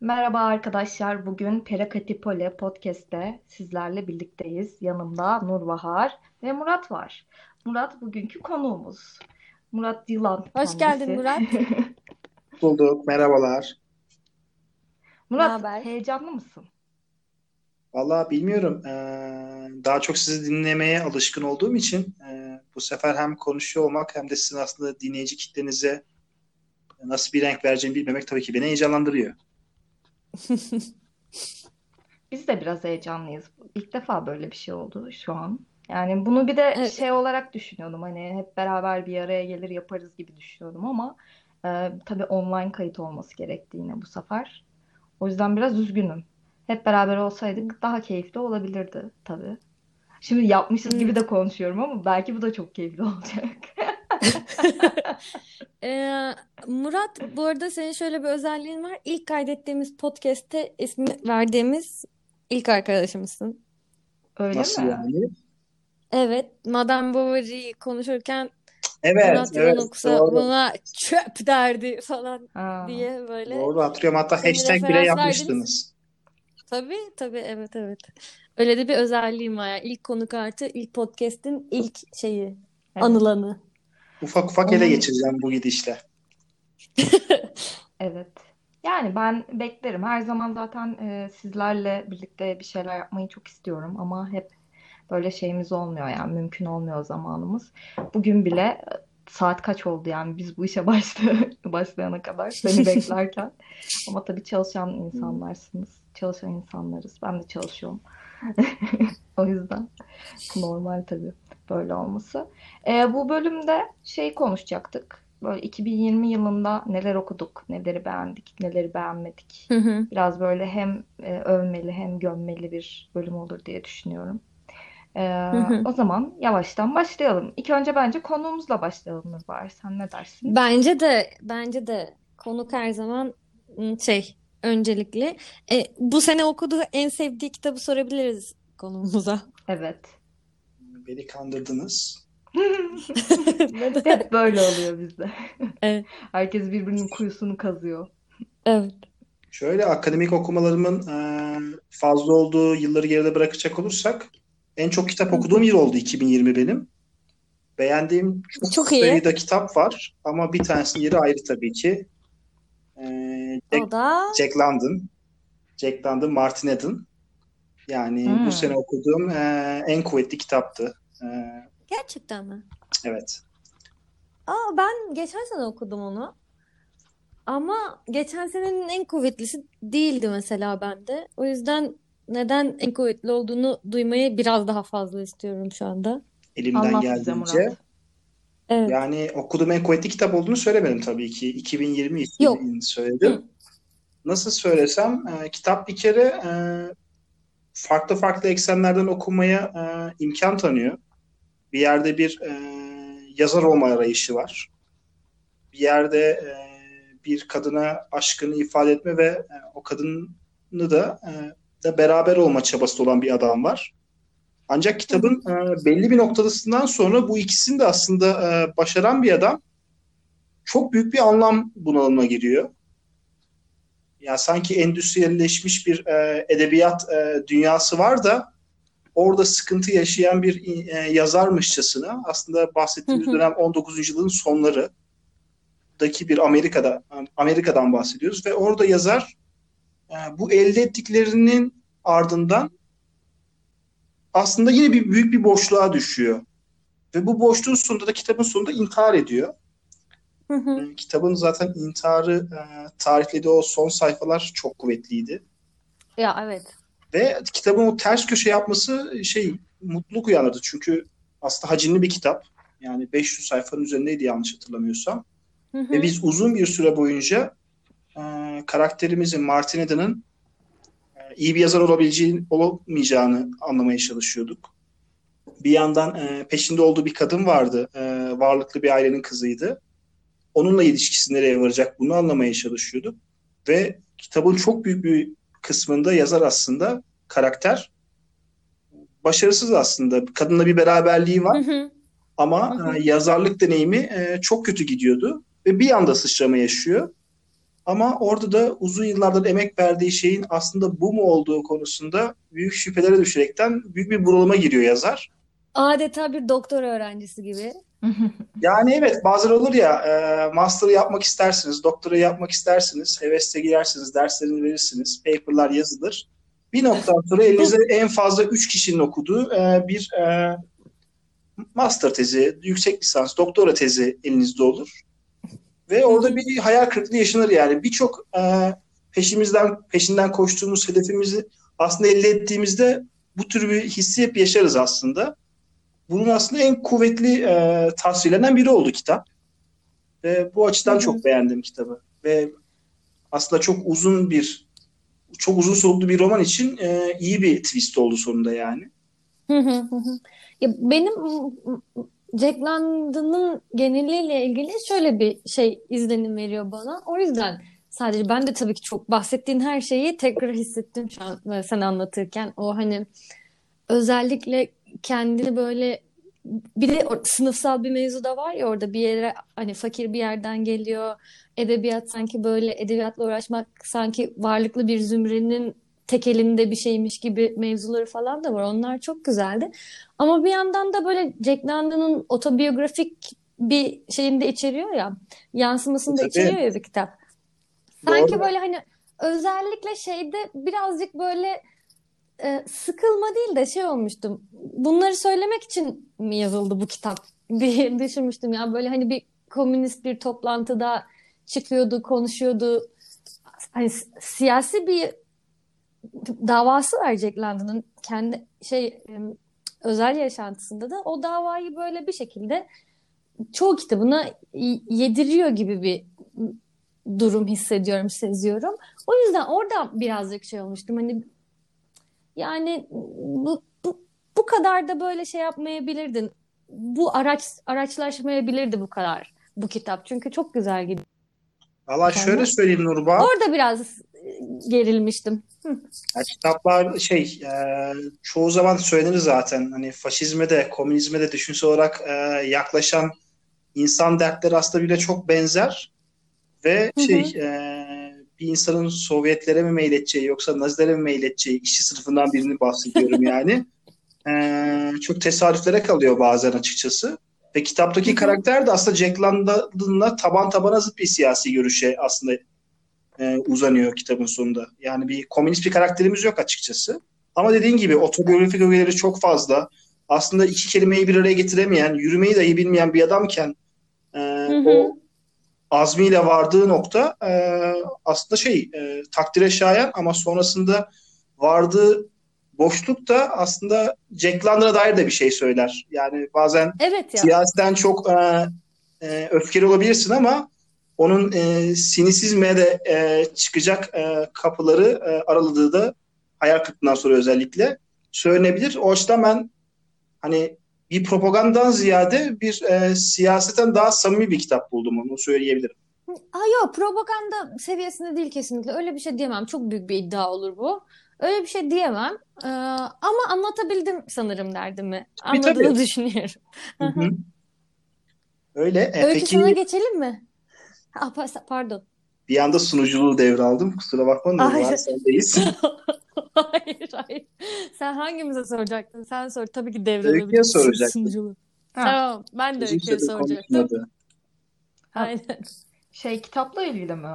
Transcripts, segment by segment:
Merhaba arkadaşlar. Bugün Perakatipole Podcast'te sizlerle birlikteyiz. Yanımda Nurbahar ve Murat var. Murat bugünkü konuğumuz. Murat Yılan Hoş kendisi. geldin Murat. Bulduk. Merhabalar. Murat haber? heyecanlı mısın? Vallahi bilmiyorum. Ee, daha çok sizi dinlemeye alışkın olduğum için e, bu sefer hem konuşuyor olmak hem de sizin aslında dinleyici kitlenize nasıl bir renk vereceğimi bilmemek tabii ki beni heyecanlandırıyor. Biz de biraz heyecanlıyız. İlk defa böyle bir şey oldu şu an. Yani bunu bir de Evet. şey olarak düşünüyordum. Hani hep beraber bir araya gelir yaparız gibi düşünüyordum ama e, tabii online kayıt olması gerekti yine bu sefer. O yüzden biraz üzgünüm. Hep beraber olsaydık daha keyifli olabilirdi tabii. Şimdi yapmışız gibi de konuşuyorum ama belki bu da çok keyifli olacak. Ee, Murat, bu arada senin şöyle bir özelliğin var. İlk kaydettiğimiz podcast'te ismi verdiğimiz ilk arkadaşımızsın. Öyle Nasıl mi? yani? Evet, Madame Bovary'yi konuşurken Evet, Murat evet, okusa doğru. buna çöp derdi falan Ha. diye böyle Doğru hatırlıyorum. Hatta hashtag bile yapmıştınız. Tabii tabii evet evet. Öyle de bir özelliğim var. Yani ilk konuk artı ilk podcast'in ilk şeyi, Evet. anılanı. Ufak ufak ele geçireceğim bu gidişle. evet. Yani ben beklerim. Her zaman zaten e, sizlerle birlikte bir şeyler yapmayı çok istiyorum ama hep böyle şeyimiz olmuyor yani mümkün olmuyor zamanımız. Bugün bile e, saat kaç oldu yani biz bu işe başla başlayana kadar seni beklerken. Ama tabii çalışan insanlarsınız. Çalışan insanlarız. Ben de çalışıyorum. O yüzden normal tabii böyle olması. E, bu bölümde şey konuşacaktık. Böyle 2020 yılında neler okuduk, neleri beğendik, neleri beğenmedik. Hı hı. Biraz böyle hem e, övmeli hem gömmeli bir bölüm olur diye düşünüyorum. E, Hı hı. o zaman yavaştan başlayalım. İlk önce bence konuğumuzla başlayalım Nurbahar. Sen ne dersin? Bence de bence de konuk her zaman ım, şey öncelikli. E, bu sene okuduğu en sevdiği kitabı sorabiliriz konuğumuza. Evet. Beni kandırdınız. Hep böyle oluyor bizde. Evet, Herkes birbirinin kuyusunu kazıyor. evet. Şöyle akademik okumalarımın e, fazla olduğu yılları geride bırakacak olursak en çok kitap okuduğum yıl oldu 2020 benim. Beğendiğim çok Çok iyi. sayıda kitap var ama bir tanesinin yeri ayrı tabii ki. Ee, Jack, O da Jack London. Jack London, Martin Eden. Yani bu Hmm. sene okuduğum e, en kuvvetli kitaptı. E, gerçekten mi? evet. Aa ben geçen sene okudum onu. Ama geçen senenin en kuvvetlisi değildi mesela bende. O yüzden neden en kuvvetli olduğunu duymayı biraz daha fazla istiyorum şu anda. Elimden Anlat bize geldiğince. Murat. Evet. Yani okuduğum en kuvvetli kitap olduğunu söylemedim tabii ki. 2020 Yok. için söyledim. Hı. Nasıl söylesem e, kitap bir kere e, farklı farklı eksenlerden okumaya e, imkan tanıyor. Bir yerde bir e, yazar olma arayışı var. Bir yerde e, bir kadına aşkını ifade etme ve e, o kadını da, e, da beraber olma çabası olan bir adam var. Ancak kitabın e, belli bir noktasından sonra bu ikisini de aslında e, başaran bir adam çok büyük bir anlam bunalımına giriyor. Ya sanki endüstriyelleşmiş bir e, edebiyat e, dünyası var da orada sıkıntı yaşayan bir e, yazarmışçasına aslında bahsettiğimiz dönem 19. yılın sonlarıdaki bir Amerika'da Amerika'dan bahsediyoruz ve orada yazar e, bu elde ettiklerinin ardından aslında yine bir büyük bir boşluğa düşüyor. Ve bu boşluğun sonunda da kitabın sonunda intihar ediyor. Hı hı. E, Kitabın zaten intiharı e, tariflediği o son sayfalar çok kuvvetliydi. Ya evet. Ve kitabın o ters köşe yapması şey mutluluk uyandırdı. Çünkü aslında hacimli bir kitap. Yani 500 sayfanın üzerindeydi yanlış hatırlamıyorsam. Hı Ve biz uzun bir süre boyunca e, karakterimizin Martin Eden'ın e, iyi bir yazar olabileceğini, olamayacağını anlamaya çalışıyorduk. Bir yandan e, peşinde olduğu bir kadın vardı. E, varlıklı bir ailenin kızıydı. Onunla ilişkisi nereye varacak bunu anlamaya çalışıyorduk. Ve kitabın çok büyük bir kısmında yazar aslında karakter başarısız aslında. Kadınla bir beraberliği Hı var hı. ama Hı hı. e, yazarlık deneyimi e, çok kötü gidiyordu ve bir anda sıçrama yaşıyor. Ama orada da uzun yıllardır emek verdiği şeyin aslında bu mu olduğu konusunda büyük şüphelere düşerekten büyük bir bunalıma giriyor yazar. Adeta bir doktor öğrencisi gibi. Yani evet bazen olur ya e, master'ı yapmak istersiniz, doktora yapmak istersiniz, hevesle girersiniz, derslerini verirsiniz, paper'lar yazılır. Bir noktadan sonra elinizde en fazla 3 kişinin okuduğu e, bir e, master tezi, yüksek lisans, doktora tezi elinizde olur. Ve orada bir hayal kırıklığı yaşanır yani. Birçok e, peşimizden peşinden koştuğumuz hedefimizi aslında elde ettiğimizde bu tür bir hissi hep yaşarız aslında. Bunun aslında en kuvvetli e, tasvirlenen biri oldu kitap. Ve bu açıdan Hı hı. çok beğendim kitabı. Ve aslında çok uzun bir çok uzun soluklu bir roman için e, iyi bir twist oldu sonunda yani. Hı hı hı hı. Ya benim Jack London'ın geneliyle ilgili şöyle bir şey izlenim veriyor bana. O yüzden sadece ben de tabii ki çok bahsettiğin her şeyi tekrar hissettim şu an e, sen anlatırken. O hani özellikle kendini böyle bir de sınıfsal bir mevzu da var ya orada bir yere hani fakir bir yerden geliyor. Edebiyat sanki böyle edebiyatla uğraşmak sanki varlıklı bir zümrenin tek elinde bir şeymiş gibi mevzuları falan da var. Onlar çok güzeldi. Ama bir yandan da böyle Jack London'ın otobiyografik bir şeyini de içeriyor ya. Yansımasını da içeriyor ya bir kitap. Sanki Doğru. böyle hani özellikle şeyde birazcık böyle e, sıkılma değil de şey olmuştum. Bunları söylemek için mi yazıldı bu kitap diye düşünmüştüm. Yani böyle hani bir komünist bir toplantıda çıkıyordu, konuşuyordu. Hani si- siyasi bir davası Jack London'ın kendi şey özel yaşantısında da o davayı böyle bir şekilde çoğu kitabına yediriyor gibi bir durum hissediyorum, seziyorum. O yüzden orada birazcık şey olmuştum. Hani yani bu, bu, bu kadar da böyle şey yapmayabilirdin. Bu araç araçlaşmayabilirdi bu kadar bu kitap. Çünkü çok güzel gidiyor. Sonra? şöyle söyleyeyim Nurba. Orada biraz e, gerilmiştim. Hı. Ya kitaplar şey e, çoğu zaman söylenir zaten hani faşizme de komünizme de düşünsel olarak e, yaklaşan insan dertleri aslında bile çok benzer ve Hı hı. şey e, bir insanın Sovyetlere mi meyledeceği yoksa Nazilere mi meyledeceği işçi sınıfından birini bahsediyorum yani. E, çok tesadüflere kalıyor bazen açıkçası. Ve kitaptaki karakter de aslında Jack London'la taban tabana zıt bir siyasi görüşe aslında e, uzanıyor kitabın sonunda. Yani bir komünist bir karakterimiz yok açıkçası. Ama dediğin gibi otobiyografik ögeleri çok fazla. Aslında iki kelimeyi bir araya getiremeyen, yürümeyi dahi bilmeyen bir adamken e, Hı hı. o azmiyle vardığı nokta e, aslında şey e, takdire şayan ama sonrasında vardığı boşluk da aslında Jack London'a dair de bir şey söyler. Yani bazen Evet ya. siyaseten çok e, e, öfkeli olabilirsin ama onun e, sinisizme de e, çıkacak e, kapıları e, araladığı da hayal kırıklığından sonra özellikle söylenebilir. O açıdan ben hani bir propagandadan ziyade bir e, siyaseten daha samimi bir kitap buldum onu söyleyebilirim. Aa, yok propaganda seviyesinde değil kesinlikle. Öyle bir şey diyemem. Çok büyük bir iddia olur bu. Öyle bir şey diyemem. Ee, ama anlatabildim sanırım derdimi. Tabii, tabii. Anladığını düşünüyorum. Hı hı. Öyle. E, Öykü peki geçelim mi? Ha, pa- pardon. bir anda sunuculuğu devraldım. Kusura bakma Hayır. sendeyiz. Hayır, hayır. Sen hangimize soracaktın? Sen sor. Tabii ki Öykü'ye devralabilirsin soracaktım. sunuculuğu. Ha, Tamam. Ben de Uzun Öykü'ye soracaktım. konuşmadı. Aynen. şey kitapla ilgili mi?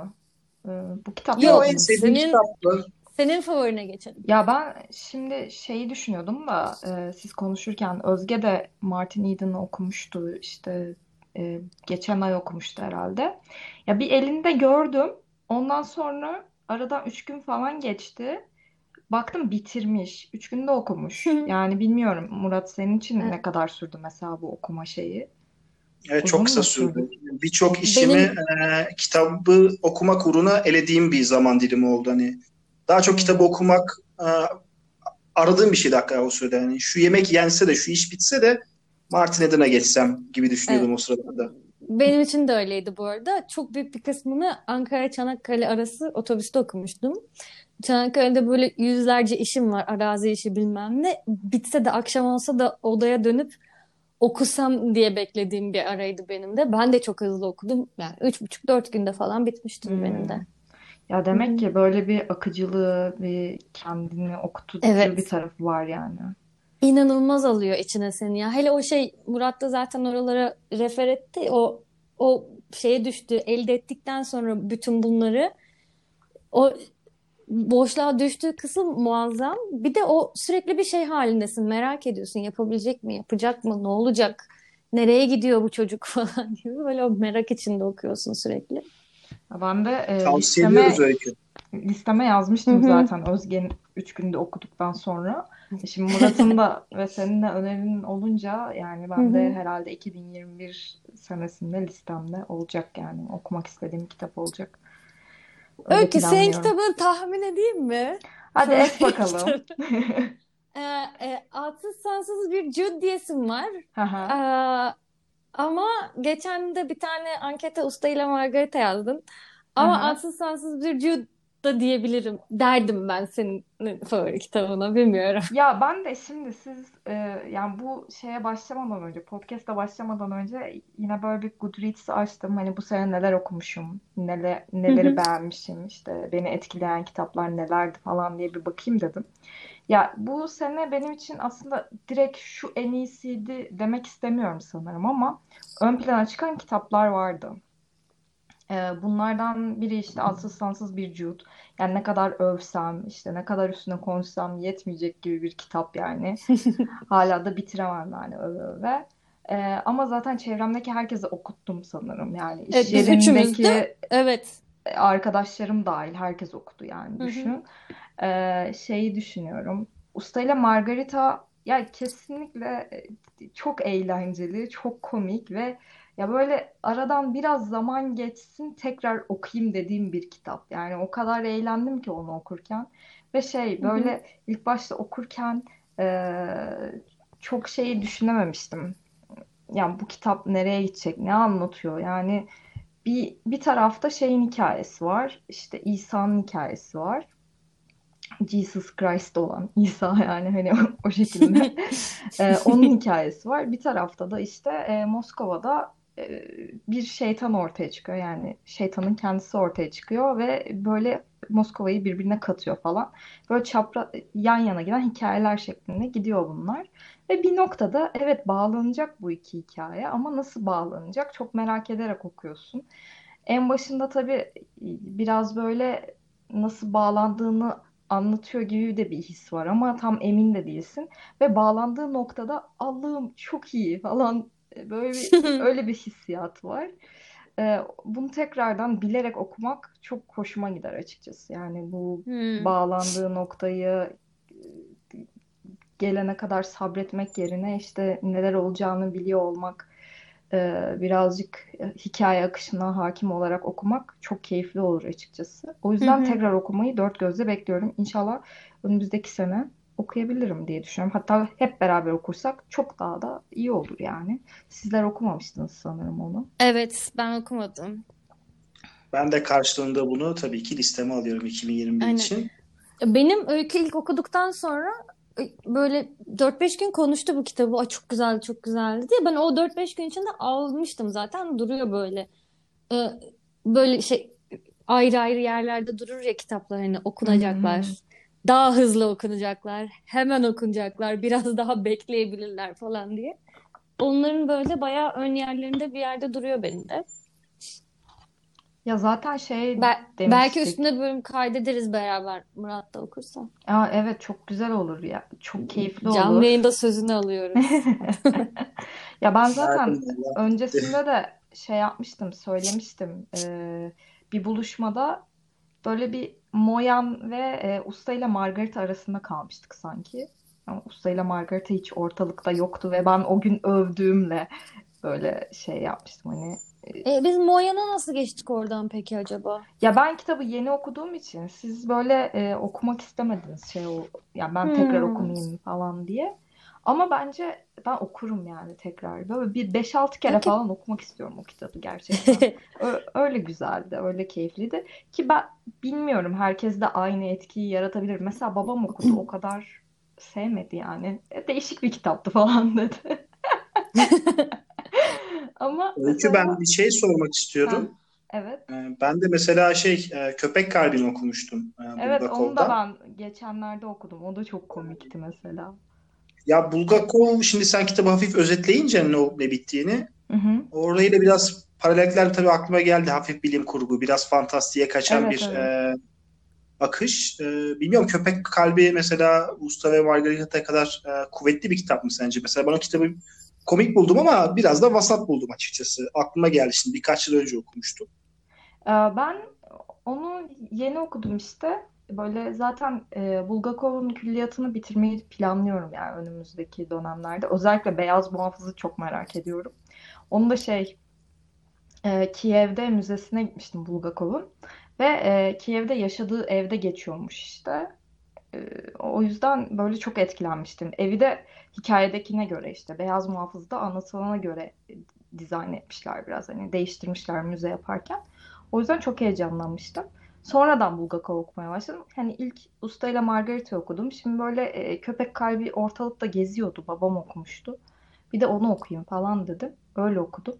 Ee, bu kitap Yo, Yok, en sevdiğim senin- kitaplar. Senin favorine geçelim. Ya ben şimdi şeyi düşünüyordum da e, siz konuşurken Özge de Martin Eden'ı okumuştu işte e, geçen ay okumuştu herhalde. Ya bir elinde gördüm. Ondan sonra aradan üç gün falan geçti. Baktım bitirmiş. Üç günde okumuş. Yani bilmiyorum Murat senin için Evet. ne kadar sürdü mesela bu okuma şeyi? Evet Uzun çok kısa sürdü. Birçok işimi Benim- e, kitabı okumak uğruna elediğim bir zaman dilimi oldu. Hani daha çok Hmm. kitabı okumak e, aradığım bir şeydi hakikaten o sırada. Yani şu yemek yense de şu iş bitse de Martin Eden'a geçsem gibi düşünüyordum o sırada da. Benim için de öyleydi bu arada. Çok büyük bir kısmını Ankara-Çanakkale arası otobüste okumuştum. Çanakkale'de böyle yüzlerce işim var. Arazi işi bilmem ne. Bitse de akşam olsa da odaya dönüp okusam diye beklediğim bir araydı benim de. Ben de çok hızlı okudum. Yani üç buçuk dört günde falan bitmiştir Hmm. benim de. Ya demek hı. ki böyle bir akıcılığı, bir kendini okutucu bir Evet. tarafı var yani. İnanılmaz alıyor içine seni ya. Hele o şey Murat da zaten oralara refer etti. O o şeye düştü. Elde ettikten sonra bütün bunları o boşluğa düştüğü kısım muazzam. Bir de o sürekli bir şey halindesin. Merak ediyorsun. Yapabilecek mi? Yapacak mı? Ne olacak? Nereye gidiyor bu çocuk falan gibi. Böyle o merak içinde okuyorsun sürekli. Ben de e, listeme listeme yazmıştım hı. zaten Özge'nin 3 günde okuduktan sonra. E Şimdi Murat'ın da ve senin de önerin olunca yani ben de hı. herhalde 2021 senesinde listemde olacak yani okumak istediğim kitap olacak. Öyle Öykü senin kitabını tahmin edeyim mi? Hadi et bakalım. Ee, e, Atsız Sansız bir Jude diyesim var. Ee, ama geçen de bir tane ankete Usta ile Margarita yazdın. Hı Ama hı. Atsız Sansız bir Jude da diyebilirim. Derdim ben senin favori kitabına. Bilmiyorum. Ya ben de şimdi siz e, yani bu şeye başlamadan önce podcast'a başlamadan önce yine böyle bir Goodreads'i açtım. Hani bu sene neler okumuşum, neler, neleri hı. beğenmişim, işte beni etkileyen kitaplar nelerdi falan diye bir bakayım dedim. Ya bu sene benim için aslında direkt şu en iyisiydi demek istemiyorum sanırım ama ön plana çıkan kitaplar vardı. Ee, bunlardan biri işte Alsız Sansız bir Jude. Yani ne kadar övsem, işte ne kadar üstüne konuşsam yetmeyecek gibi bir kitap yani. Hala da bitiremem yani öve öve. Ee, ama zaten çevremdeki herkese okuttum sanırım. Yani iş Evet yerindeki evet. arkadaşlarım dahil herkes okudu yani Hı hı. düşün. Ee, şeyi düşünüyorum. Usta ile Margarita ya kesinlikle e, çok eğlenceli, çok komik ve ya böyle aradan biraz zaman geçsin tekrar okuyayım dediğim bir kitap. Yani o kadar eğlendim ki onu okurken ve şey Hı hı. böyle ilk başta okurken e, çok şeyi düşünememiştim. Yani bu kitap nereye gidecek, ne anlatıyor? Yani bir bir tarafta şeyin hikayesi var. İşte İsa'nın hikayesi var. Jesus Christ olan İsa yani hani o, şekilde. Ee, onun hikayesi var. Bir tarafta da işte e, Moskova'da bir şeytan ortaya çıkıyor. Yani şeytanın kendisi ortaya çıkıyor ve böyle Moskova'yı birbirine katıyor falan. Böyle çapra yan yana giden hikayeler şeklinde gidiyor bunlar. Ve bir noktada evet bağlanacak bu iki hikaye ama nasıl bağlanacak çok merak ederek okuyorsun. En başında tabii biraz böyle nasıl bağlandığını anlatıyor gibi de bir his var ama tam emin de değilsin. Ve bağlandığı noktada Allah'ım çok iyi falan e, böyle bir öyle bir hissiyat var. Ee, bunu tekrardan bilerek okumak çok hoşuma gider açıkçası. Yani bu Hmm. bağlandığı noktayı e, gelene kadar sabretmek yerine işte neler olacağını biliyor olmak, e, birazcık hikaye akışına hakim olarak okumak çok keyifli olur açıkçası. O Hı yüzden hı. tekrar okumayı dört gözle bekliyorum. İnşallah önümüzdeki sene okuyabilirim diye düşünüyorum. Hatta hep beraber okursak çok daha da iyi olur yani. Sizler okumamıştınız sanırım onu. Evet ben okumadım. Ben de karşılığında bunu tabii ki listeme alıyorum 2021 Aynen. için. Benim Öykü ilk okuduktan sonra e, böyle 4-5 gün konuştu bu kitabı. Ay çok güzeldi, çok güzeldi diye. Ben o 4-5 gün içinde almıştım zaten. Duruyor böyle. Ee, böyle şey ayrı ayrı yerlerde durur ya kitaplar hani okunacaklar. hı. Daha hızlı okunacaklar. Hemen okunacaklar. Biraz daha bekleyebilirler falan diye. Onların böyle bayağı ön yerlerinde bir yerde duruyor benim de. Ya zaten şey belki demiştik. üstüne bölüm kaydederiz beraber Murat da okursa. Aa, evet çok güzel olur ya. Çok keyifli Canlı olur. yayında sözünü alıyoruz. Ya ben zaten öncesinde de şey yapmıştım, söylemiştim. Ee, bir buluşmada böyle bir Moyan ve e, Usta ile Margarita arasında kalmıştık sanki. Ama Usta ile Margarita hiç ortalıkta yoktu ve ben o gün övdüğümle böyle şey yapmıştım hani. E, biz Moyan'a nasıl geçtik oradan peki acaba? Ya ben kitabı yeni okuduğum için siz böyle e, okumak istemediniz şey o ya ben tekrar Hmm. okumayayım falan diye. Ama bence ben okurum yani tekrar. Böyle bir 5-6 kere Peki falan okumak istiyorum o kitabı gerçekten. Öyle güzeldi, öyle keyifliydi. Ki ben bilmiyorum herkes de aynı etkiyi yaratabilir. Mesela babam okudu o kadar sevmedi yani. E, değişik bir kitaptı falan dedi. Ama Öykü ben mesela bir şey sormak ha, istiyorum. Evet. E, ben de mesela şey e, Köpek Kalbi'ni okumuştum e, Evet onu da ben geçenlerde okudum. O da çok komikti mesela. Ya Bulgakov şimdi sen kitabı hafif özetleyince ne olup ne bittiğini Hı hı. orayla biraz paralellikler tabii aklıma geldi. Hafif bilim kurgu, biraz fantastiğe kaçan Evet, bir evet. e, akış. E, bilmiyorum Köpek Kalbi mesela Usta ve Margarita'ya kadar e, kuvvetli bir kitap mı sence? Mesela ben o kitabı komik buldum ama biraz da vasat buldum açıkçası. Aklıma geldi şimdi birkaç yıl önce okumuştum. Ee, Ben onu yeni okudum işte. Böyle zaten e, Bulgakov'un külliyatını bitirmeyi planlıyorum yani önümüzdeki dönemlerde. Özellikle Beyaz Muhafız'ı çok merak ediyorum. Onu da şey e, Kiev'de müzesine gitmiştim Bulgakov'un ve e, Kiev'de yaşadığı evde geçiyormuş işte. E, o yüzden böyle çok etkilenmiştim. Evi de hikayedekine göre işte Beyaz Muhafız'da anlatılana göre dizayn etmişler biraz hani değiştirmişler müze yaparken. O yüzden çok heyecanlanmıştım. Sonradan Bulgakov okumaya başladım. Hani ilk Usta ile Margarita okudum. Şimdi böyle e, Köpek Kalbi ortalıkta geziyordu. Babam okumuştu. Bir de onu okuyayım falan dedim. Öyle okudum.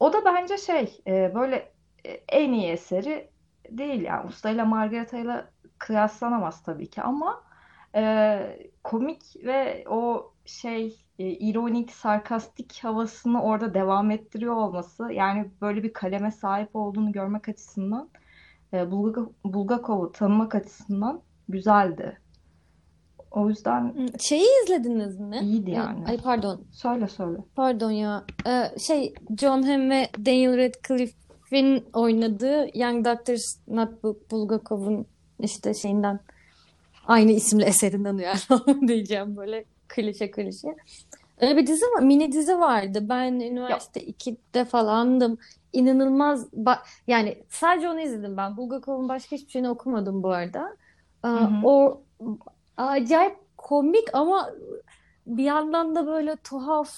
O da bence şey e, böyle e, en iyi eseri değil yani. Usta ile Margarita ile kıyaslanamaz tabii ki ama e, komik ve o şey e, ironik, sarkastik havasını orada devam ettiriyor olması yani böyle bir kaleme sahip olduğunu görmek açısından e, Bulgak- Bulgakov'u tanımak açısından güzeldi. O yüzden Şeyi izlediniz mi? iyiydi Ee, yani. Ay pardon. Söyle söyle. Pardon ya. Ee, şey John Hamm ve Daniel Radcliffe'in oynadığı Young Doctor's Notebook Bulgakov'un işte şeyinden aynı isimli eserinden uyarlama diyeceğim böyle klişe klişe. Öyle bir dizi var, mini dizi vardı. Ben üniversite 2'de falandım. İnanılmaz yani sadece onu izledim ben. Bulgakov'un başka hiçbir şeyini okumadım bu arada. Ee, o acayip komik ama bir yandan da böyle tuhaf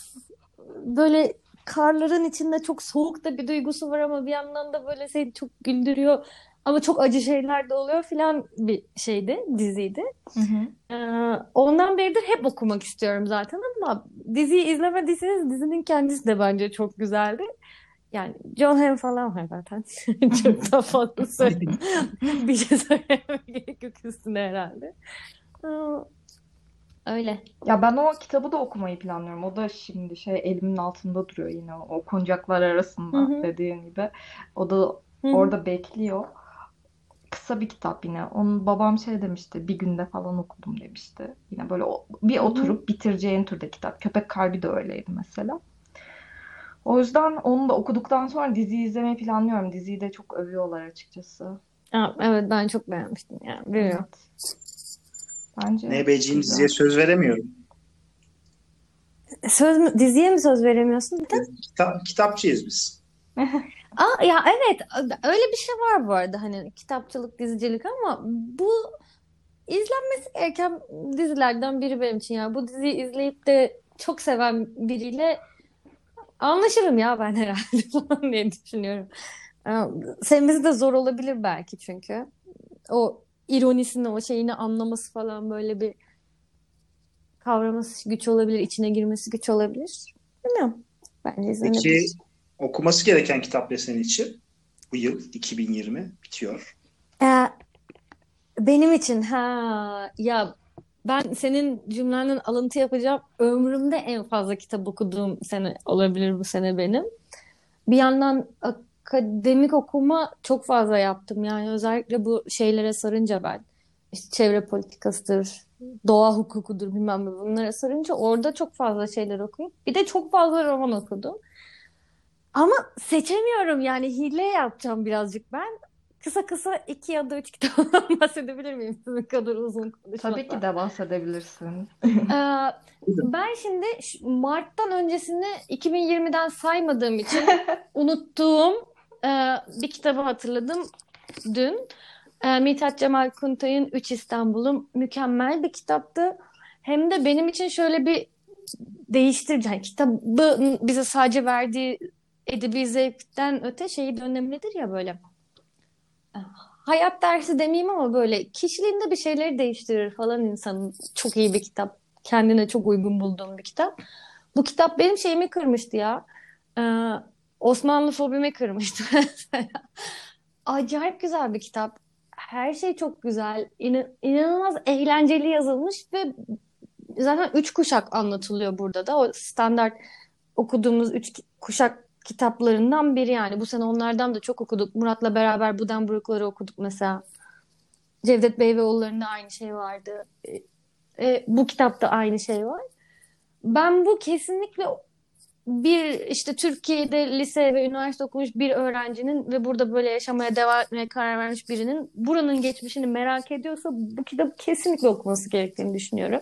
böyle karların içinde çok soğuk da bir duygusu var ama bir yandan da böyle seni çok güldürüyor ama çok acı şeyler de oluyor filan bir şeydi, diziydi. Hı hı. Ee, ondan beridir hep okumak istiyorum zaten ama diziyi izlemediyseniz dizinin kendisi de bence çok güzeldi. Yani John Hamm falan var zaten. Çok da fazla söyle- bir şey söylemeye gerek yok üstüne herhalde. Öyle. Ya ben o kitabı da okumayı planlıyorum. O da şimdi şey elimin altında duruyor yine o okunacaklar arasında Hı hı. dediğin gibi. O da Hı hı. orada bekliyor. Kısa bir kitap yine. Onun babam şey demişti, bir günde falan okudum demişti. Yine böyle bir oturup bitireceğin türde kitap. Köpek Kalbi de öyleydi mesela. O yüzden onu da okuduktan sonra diziyi izlemeyi planlıyorum. Diziyi de çok övüyorlar açıkçası. Aa, evet ben çok beğenmiştim yani. Bilmiyorum. Evet. Bence güzel. diziye söz veremiyorum. Söz mü, diziye mi söz veremiyorsun? Kitap, kitapçıyız biz. Aa, ya evet öyle bir şey var bu arada hani kitapçılık, dizicilik ama bu izlenmesi gereken dizilerden biri benim için ya. Bu diziyi izleyip de çok seven biriyle anlaşırım ya ben herhalde falan diye düşünüyorum. Ee, Sevmesi de zor olabilir belki çünkü. O ironisini, o şeyini anlaması falan böyle bir kavraması güç olabilir, içine girmesi güç olabilir. Bilmiyorum. Bence Peki izlenebilir. okuması gereken kitap ne senin için? Bu yıl 2020 bitiyor. Ee, benim için ha ya ben senin cümlenden alıntı yapacağım. Ömrümde en fazla kitap okuduğum sene olabilir bu sene benim. Bir yandan akademik okuma çok fazla yaptım. Yani özellikle bu şeylere sarınca ben işte çevre politikasıdır, doğa hukukudur bilmem ne bunlara sarınca orada çok fazla şeyler okuyup bir de çok fazla roman okudum. Ama seçemiyorum yani hile yapacağım birazcık ben. Kısa kısa iki ya da üç kitaptan bahsedebilir miyim sizin kadar uzun Tabii ki konuşmadan? de bahsedebilirsin. Ee, ben şimdi Mart'tan öncesini 2020'den saymadığım için unuttuğum e, bir kitabı hatırladım dün. E, Mithat Cemal Kuntay'ın Üç İstanbul'um mükemmel bir kitaptı. Hem de benim için şöyle bir değiştirici. Yani kitabın bize sadece verdiği edebi zevkten öte şeyi de önemlidir ya böyle. Hayat dersi demeyeyim ama böyle kişiliğinde bir şeyleri değiştirir falan insanın. Çok iyi bir kitap. Kendine çok uygun bulduğum bir kitap. Bu kitap benim şeyimi kırmıştı ya. Ee, Osmanlı fobimi kırmıştı mesela. Acayip güzel bir kitap. Her şey çok güzel. İna- inanılmaz eğlenceli yazılmış ve zaten üç kuşak anlatılıyor burada da. O standart okuduğumuz üç kuşak kitaplarından biri yani. Bu sene onlardan da çok okuduk. Murat'la beraber Budenbrokları okuduk mesela. Cevdet Bey ve oğullarında aynı şey vardı. E, e, bu kitapta aynı şey var. Ben bu kesinlikle bir işte Türkiye'de lise ve üniversite okumuş bir öğrencinin ve burada böyle yaşamaya devam etmeye karar vermiş birinin buranın geçmişini merak ediyorsa bu kitabı kesinlikle okuması gerektiğini düşünüyorum.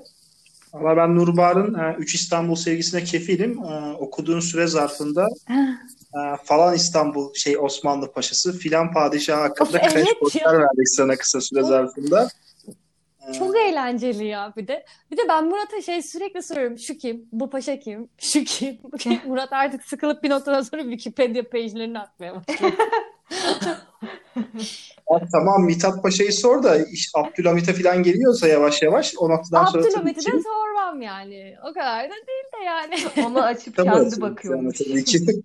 Valla ben Nurbahar'ın e, Üç İstanbul sevgisine kefilim. E, okuduğun süre zarfında e, falan İstanbul şey Osmanlı Paşası filan padişah hakkında Of, evet ya. verdik sana kısa süre Çok zarfında. E, çok eğlenceli ya bir de. Bir de ben Murat'a şey sürekli soruyorum. Şu kim? Bu paşa kim? Şu kim? Murat artık sıkılıp bir noktadan sonra Wikipedia page'lerini atmaya başladı. ya tamam Mithat Paşa'yı sor da iş Abdülhamit'e filan geliyorsa yavaş yavaş o noktadan sonra tabii Abdülhamit'i ki de sormam yani. O kadar da değil de yani. Onu açıp kitabı kendi açıyoruz yani bakıyormuş. tabii ki.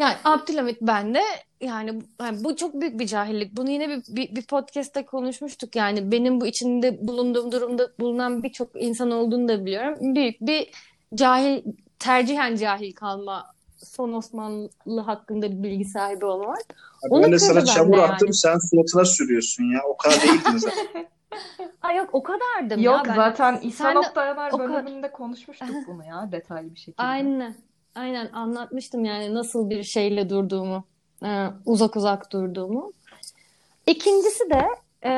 Yani Abdülhamit bende yani, yani bu çok büyük bir cahillik. Bunu yine bir, bir, bir podcast'te konuşmuştuk. Yani benim bu içinde bulunduğum durumda bulunan birçok insan olduğunu da biliyorum. Büyük bir cahil, tercihen cahil kalma son Osmanlı hakkında bir bilgi sahibi olmak. Ben Onu de sana çamur bende attım yani. sen suratına sürüyorsun ya. O kadar değildin zaten. Ay yok o kadardım Yok ya ben. zaten Sen İhsan de Oktayanar o kadar. bölümünde konuşmuştuk bunu ya detaylı bir şekilde. Aynen. Aynen anlatmıştım yani nasıl bir şeyle durduğumu. e, uzak uzak durduğumu. İkincisi de e,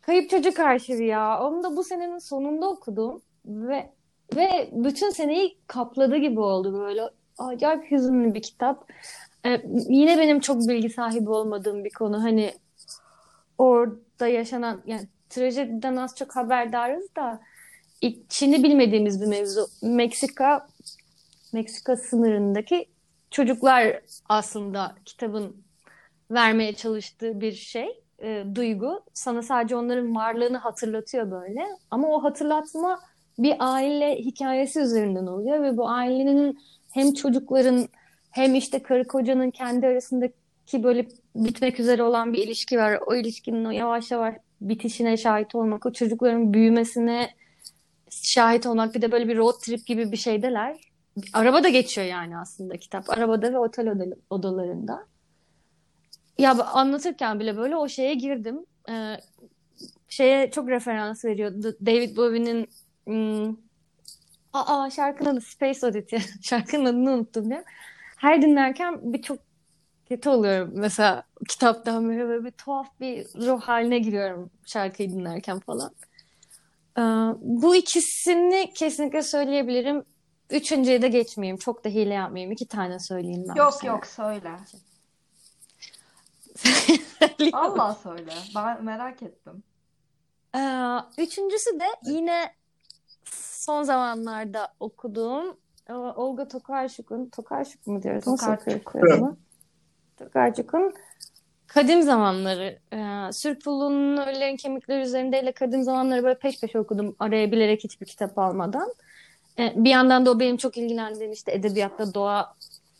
Kayıp Çocuk Arşivi ya. Onu da bu senenin sonunda okudum ve ve bütün seneyi kapladı gibi oldu böyle. Acayip hüzünlü bir kitap. E, yine benim çok bilgi sahibi olmadığım bir konu. Hani orada yaşanan yani trajediden az çok haberdarız da içini bilmediğimiz bir mevzu. Meksika Meksika sınırındaki çocuklar aslında kitabın vermeye çalıştığı bir şey, e, duygu. Sana sadece onların varlığını hatırlatıyor böyle. Ama o hatırlatma bir aile hikayesi üzerinden oluyor ve bu ailenin hem çocukların hem işte karı kocanın kendi arasındaki böyle bitmek üzere olan bir ilişki var. O ilişkinin o yavaş yavaş bitişine şahit olmak, o çocukların büyümesine şahit olmak bir de böyle bir road trip gibi bir şeydeler. Arabada geçiyor yani aslında kitap. Arabada ve otel oda- odalarında. Ya anlatırken bile böyle o şeye girdim. Ee, şeye çok referans veriyor. David Bowie'nin hmm, aa şarkının adı Space Oddity. Şarkının adını unuttum ya. Her dinlerken bir çok kötü oluyorum. Mesela kitaptan böyle, böyle bir tuhaf bir ruh haline giriyorum şarkıyı dinlerken falan. Ee, bu ikisini kesinlikle söyleyebilirim. Üçüncüye de geçmeyeyim. Çok da hile yapmayayım. İki tane söyleyeyim ben Yok yok söyle. Allah söyle. Ben merak ettim. Ee, üçüncüsü de yine son zamanlarda okuduğum e, Olga Tokarczuk'un Tokarczuk mu diyoruz? Tokarczuk. Tokarczuk'un Kadim Zamanları. Ee, Sürpullu'nun Ölülerin Kemikleri üzerindeyle Kadim Zamanları böyle peş peşe okudum. Araya bilerek hiçbir kitap almadan. Ee, bir yandan da o benim çok ilgilendiğim işte edebiyatta doğa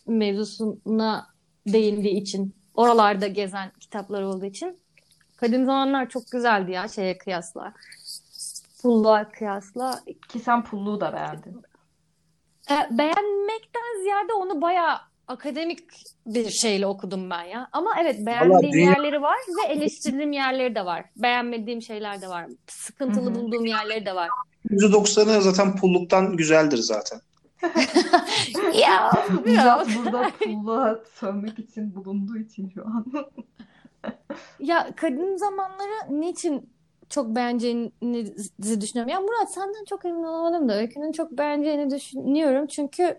mevzusuna değindiği için oralarda gezen kitaplar olduğu için Kadim Zamanlar çok güzeldi ya şeye kıyasla. Pulluğa kıyasla. Ki sen Pullu'yu da beğendin. E, beğenmekten ziyade onu bayağı akademik bir şeyle okudum ben ya. Ama evet beğendiğim dünya yerleri var ve eleştirdiğim yerleri de var. Beğenmediğim şeyler de var. Sıkıntılı hı. bulduğum yerleri de var. %90'ı zaten pulluktan güzeldir zaten. Ya biraz. burada Pullu'ya sövmek için bulunduğu için şu an. Ya kadın zamanları niçin çok beğeneceğinizi düşünüyorum. Ya Murat senden çok emin olamadım da Öykü'nün çok beğeneceğini düşünüyorum. Çünkü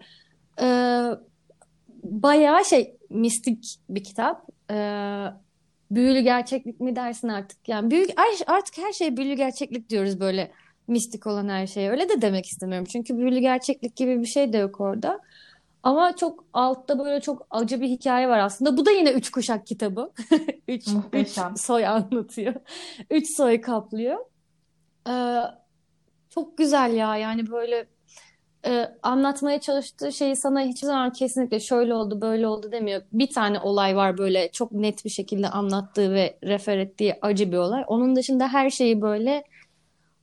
e, bayağı şey mistik bir kitap. E, büyülü gerçeklik mi dersin artık? Yani büyük artık her şeye büyülü gerçeklik diyoruz böyle mistik olan her şeye. Öyle de demek istemiyorum. Çünkü büyülü gerçeklik gibi bir şey de yok orada. Ama çok altta böyle çok acı bir hikaye var aslında. Bu da yine üç kuşak kitabı. Üç, üç soy anlatıyor. Üç soy kaplıyor. Ee, çok güzel ya yani böyle e, anlatmaya çalıştığı şeyi sana hiçbir zaman kesinlikle şöyle oldu, böyle oldu demiyor. Bir tane olay var böyle çok net bir şekilde anlattığı ve refer ettiği acı bir olay. Onun dışında her şeyi böyle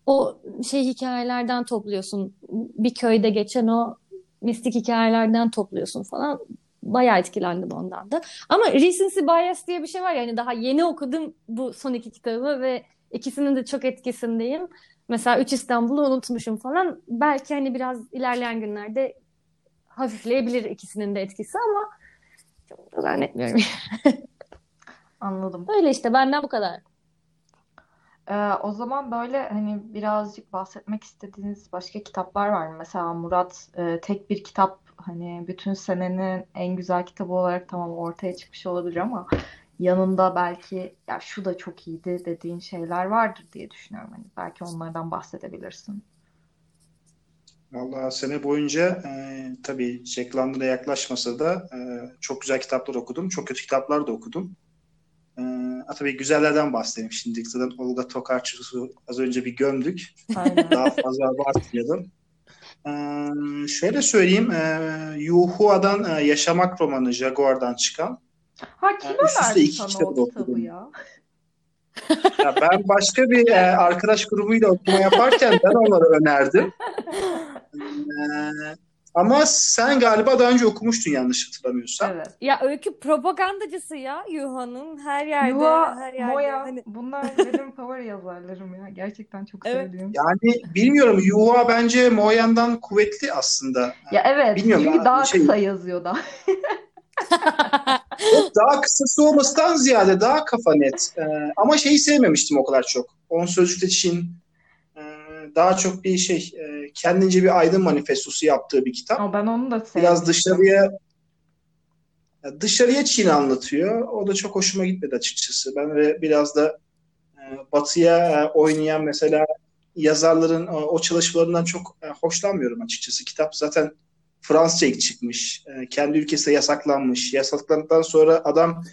o şey hikayelerden topluyorsun. Bir köyde geçen o mistik hikayelerden topluyorsun falan. Bayağı etkilendim ondan da. Ama recency bias diye bir şey var yani daha yeni okudum bu son iki kitabı ve ikisinin de çok etkisindeyim. Mesela Üç İstanbul'u unutmuşum falan. Belki hani biraz ilerleyen günlerde hafifleyebilir ikisinin de etkisi ama çok zannetmiyorum. Anladım. Öyle işte benden bu kadar. Ee, o zaman böyle hani birazcık bahsetmek istediğiniz başka kitaplar var mı? Mesela Murat e, tek bir kitap hani bütün senenin en güzel kitabı olarak tamam ortaya çıkmış olabilir ama yanında belki ya şu da çok iyiydi dediğin şeyler vardır diye düşünüyorum. Hani belki onlardan bahsedebilirsin. Vallahi sene boyunca e, tabii Jack London'a yaklaşmasa da e, çok güzel kitaplar okudum. Çok kötü kitaplar da okudum. E, tabii güzellerden bahsedeyim şimdi. Zaten Olga Tokarczuk'u az önce bir gömdük. Aynen. Daha fazla abartmayalım. E, şöyle söyleyeyim. E, Yuhua'dan e, Yaşamak romanı Jaguar'dan çıkan. Ha kim Yani üst üste iki kitabı okudum. ya? Ya ben başka bir e, arkadaş grubuyla okuma yaparken ben onlara önerdim. E, ama sen galiba daha önce okumuştun yanlış hatırlamıyorsam. Evet. Ya öykü propagandacısı ya Yuha'nın her yerde Yuva, her yerde Moya hani bunlar benim favori yazarlarım ya. Gerçekten çok Evet. sevdiğim. Yani bilmiyorum Yuha bence Moyan'dan kuvvetli aslında. Ya evet Bilmiyorum çünkü ya, daha şey- kısa yazıyor da. Daha kısası olmasından ziyade daha kafa net. E, ama şeyi sevmemiştim o kadar çok. On Sözcükte Çin daha çok bir şey e, kendince bir aydın manifestosu yaptığı bir kitap. Ama ben onu da Biraz sevmiştim. dışarıya ya dışarıya Çin anlatıyor. O da çok hoşuma gitmedi açıkçası. Ben öyle biraz da e, batıya e, oynayan mesela yazarların o, o çalışmalarından çok e, hoşlanmıyorum açıkçası. Kitap zaten Fransızca ilk çıkmış. E, kendi ülkesinde yasaklanmış. Yasaklandıktan sonra adam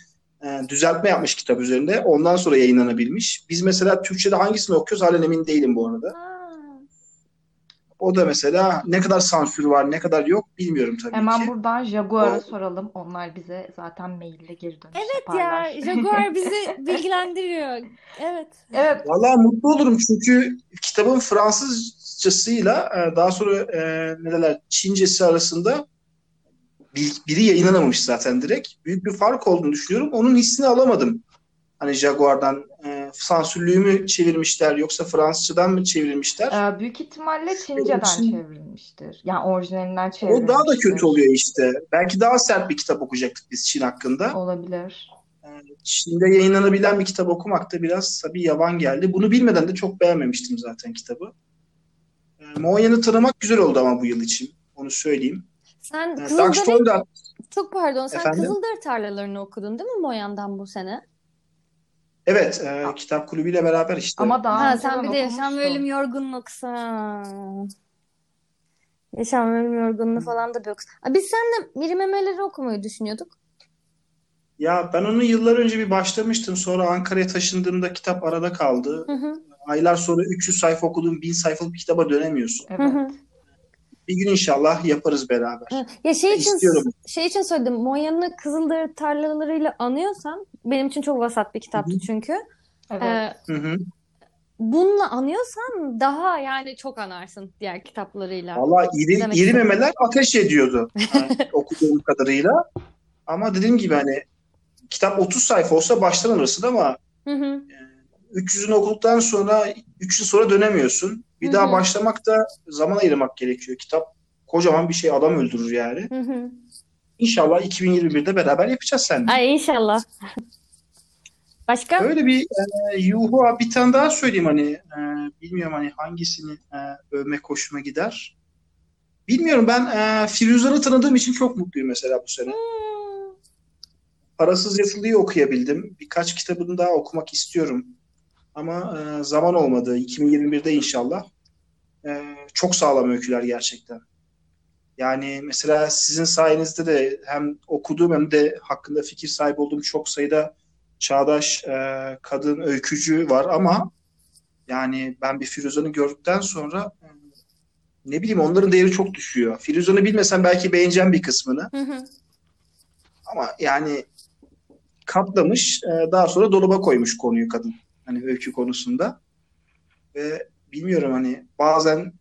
e, düzeltme yapmış kitap üzerinde. Ondan sonra yayınlanabilmiş. Biz mesela Türkçe'de hangisini okuyoruz halen emin değilim bu arada. O da mesela ne kadar sansür var, ne kadar yok bilmiyorum tabii Hemen ki. buradan Jaguar'a O- soralım. Onlar bize zaten maille geri dönüş Evet yaparlar. ya Jaguar bizi bilgilendiriyor. Evet. Evet. Vallahi mutlu olurum çünkü kitabın Fransızcasıyla e, daha sonra e, ne derler Çincesi arasında bir- biri yayınlanamamış zaten direkt. Büyük bir fark olduğunu düşünüyorum. Onun hissini alamadım. Hani Jaguar'dan sansürlüğü mü çevirmişler yoksa Fransızcadan mı çevirmişler? Ee, büyük ihtimalle Çince'den için- çevrilmiştir. Yani orijinalinden O daha da kötü çevrilmiştir. oluyor işte. Belki daha sert bir kitap okuyacaktık biz Çin hakkında. Olabilir. Çin'de yayınlanabilen bir kitap okumak da biraz tabii yavan geldi. Bunu bilmeden de çok beğenmemiştim zaten kitabı. E, Moya'nı tanımak güzel oldu ama bu yıl için. Onu söyleyeyim. Sen E, Kızılder'in Stone'da çok pardon sen Efendim? Kızılder tarlalarını okudun değil mi Moyan'dan bu sene? Evet e, kitap kulübüyle beraber işte. Ama daha Ha önceden sen bir de Yaşam ve okumuştun. Ölüm Yorgunluksan. Yaşam ve Ölüm Yorgunluğu falan da bir okursun. Aa, Biz seninle Miri Memeleri okumayı düşünüyorduk. Ya ben onu yıllar önce bir başlamıştım. Sonra Ankara'ya taşındığımda kitap arada kaldı. Hı hı. Aylar sonra 300 sayfa okuduğum 1000 sayfalık bir kitaba dönemiyorsun. Hı Evet. hı. Bir gün inşallah yaparız beraber. Hı. Ya şey için İstiyorum. şey için söyledim. Moyan'ı Kızılder tarlalarıyla anıyorsan benim için çok vasat bir kitaptı Hı hı. çünkü. Evet. Ee, Hı hı. bununla anıyorsan daha yani çok anarsın diğer kitaplarıyla. Valla iri, Demek iri memeler ateş ediyordu yani okuduğum kadarıyla. Ama dediğim gibi hani kitap 30 sayfa olsa baştan alırsın ama Hı hı. 300'ünü okuduktan sonra 3 yıl sonra dönemiyorsun. Bir Hı daha başlamak da zaman ayırmak gerekiyor. Kitap kocaman bir şey adam öldürür yani. Hı hı. İnşallah 2021'de beraber yapacağız seninle. Ay inşallah. Başka? Öyle bir e, Yuhua bir tane daha söyleyeyim hani e, bilmiyorum hani hangisini e, övmek hoşuma gider. Bilmiyorum ben e, Firuzan'ı tanıdığım için çok mutluyum mesela bu sene. Hmm. Parasız Yatılı'yı okuyabildim. Birkaç kitabını daha okumak istiyorum. Ama e, zaman olmadı. 2021'de inşallah. E, çok sağlam öyküler gerçekten. Yani mesela sizin sayenizde de hem okuduğum hem de hakkında fikir sahibi olduğum çok sayıda çağdaş e, kadın öykücü var ama yani ben bir Firuzan'ı gördükten sonra ne bileyim onların değeri çok düşüyor. Firuzan'ı bilmesen belki beğeneceğim bir kısmını. Hı hı. Ama yani katlamış, e, daha sonra dolaba koymuş konuyu kadın. Hani öykü konusunda. Ve bilmiyorum hani bazen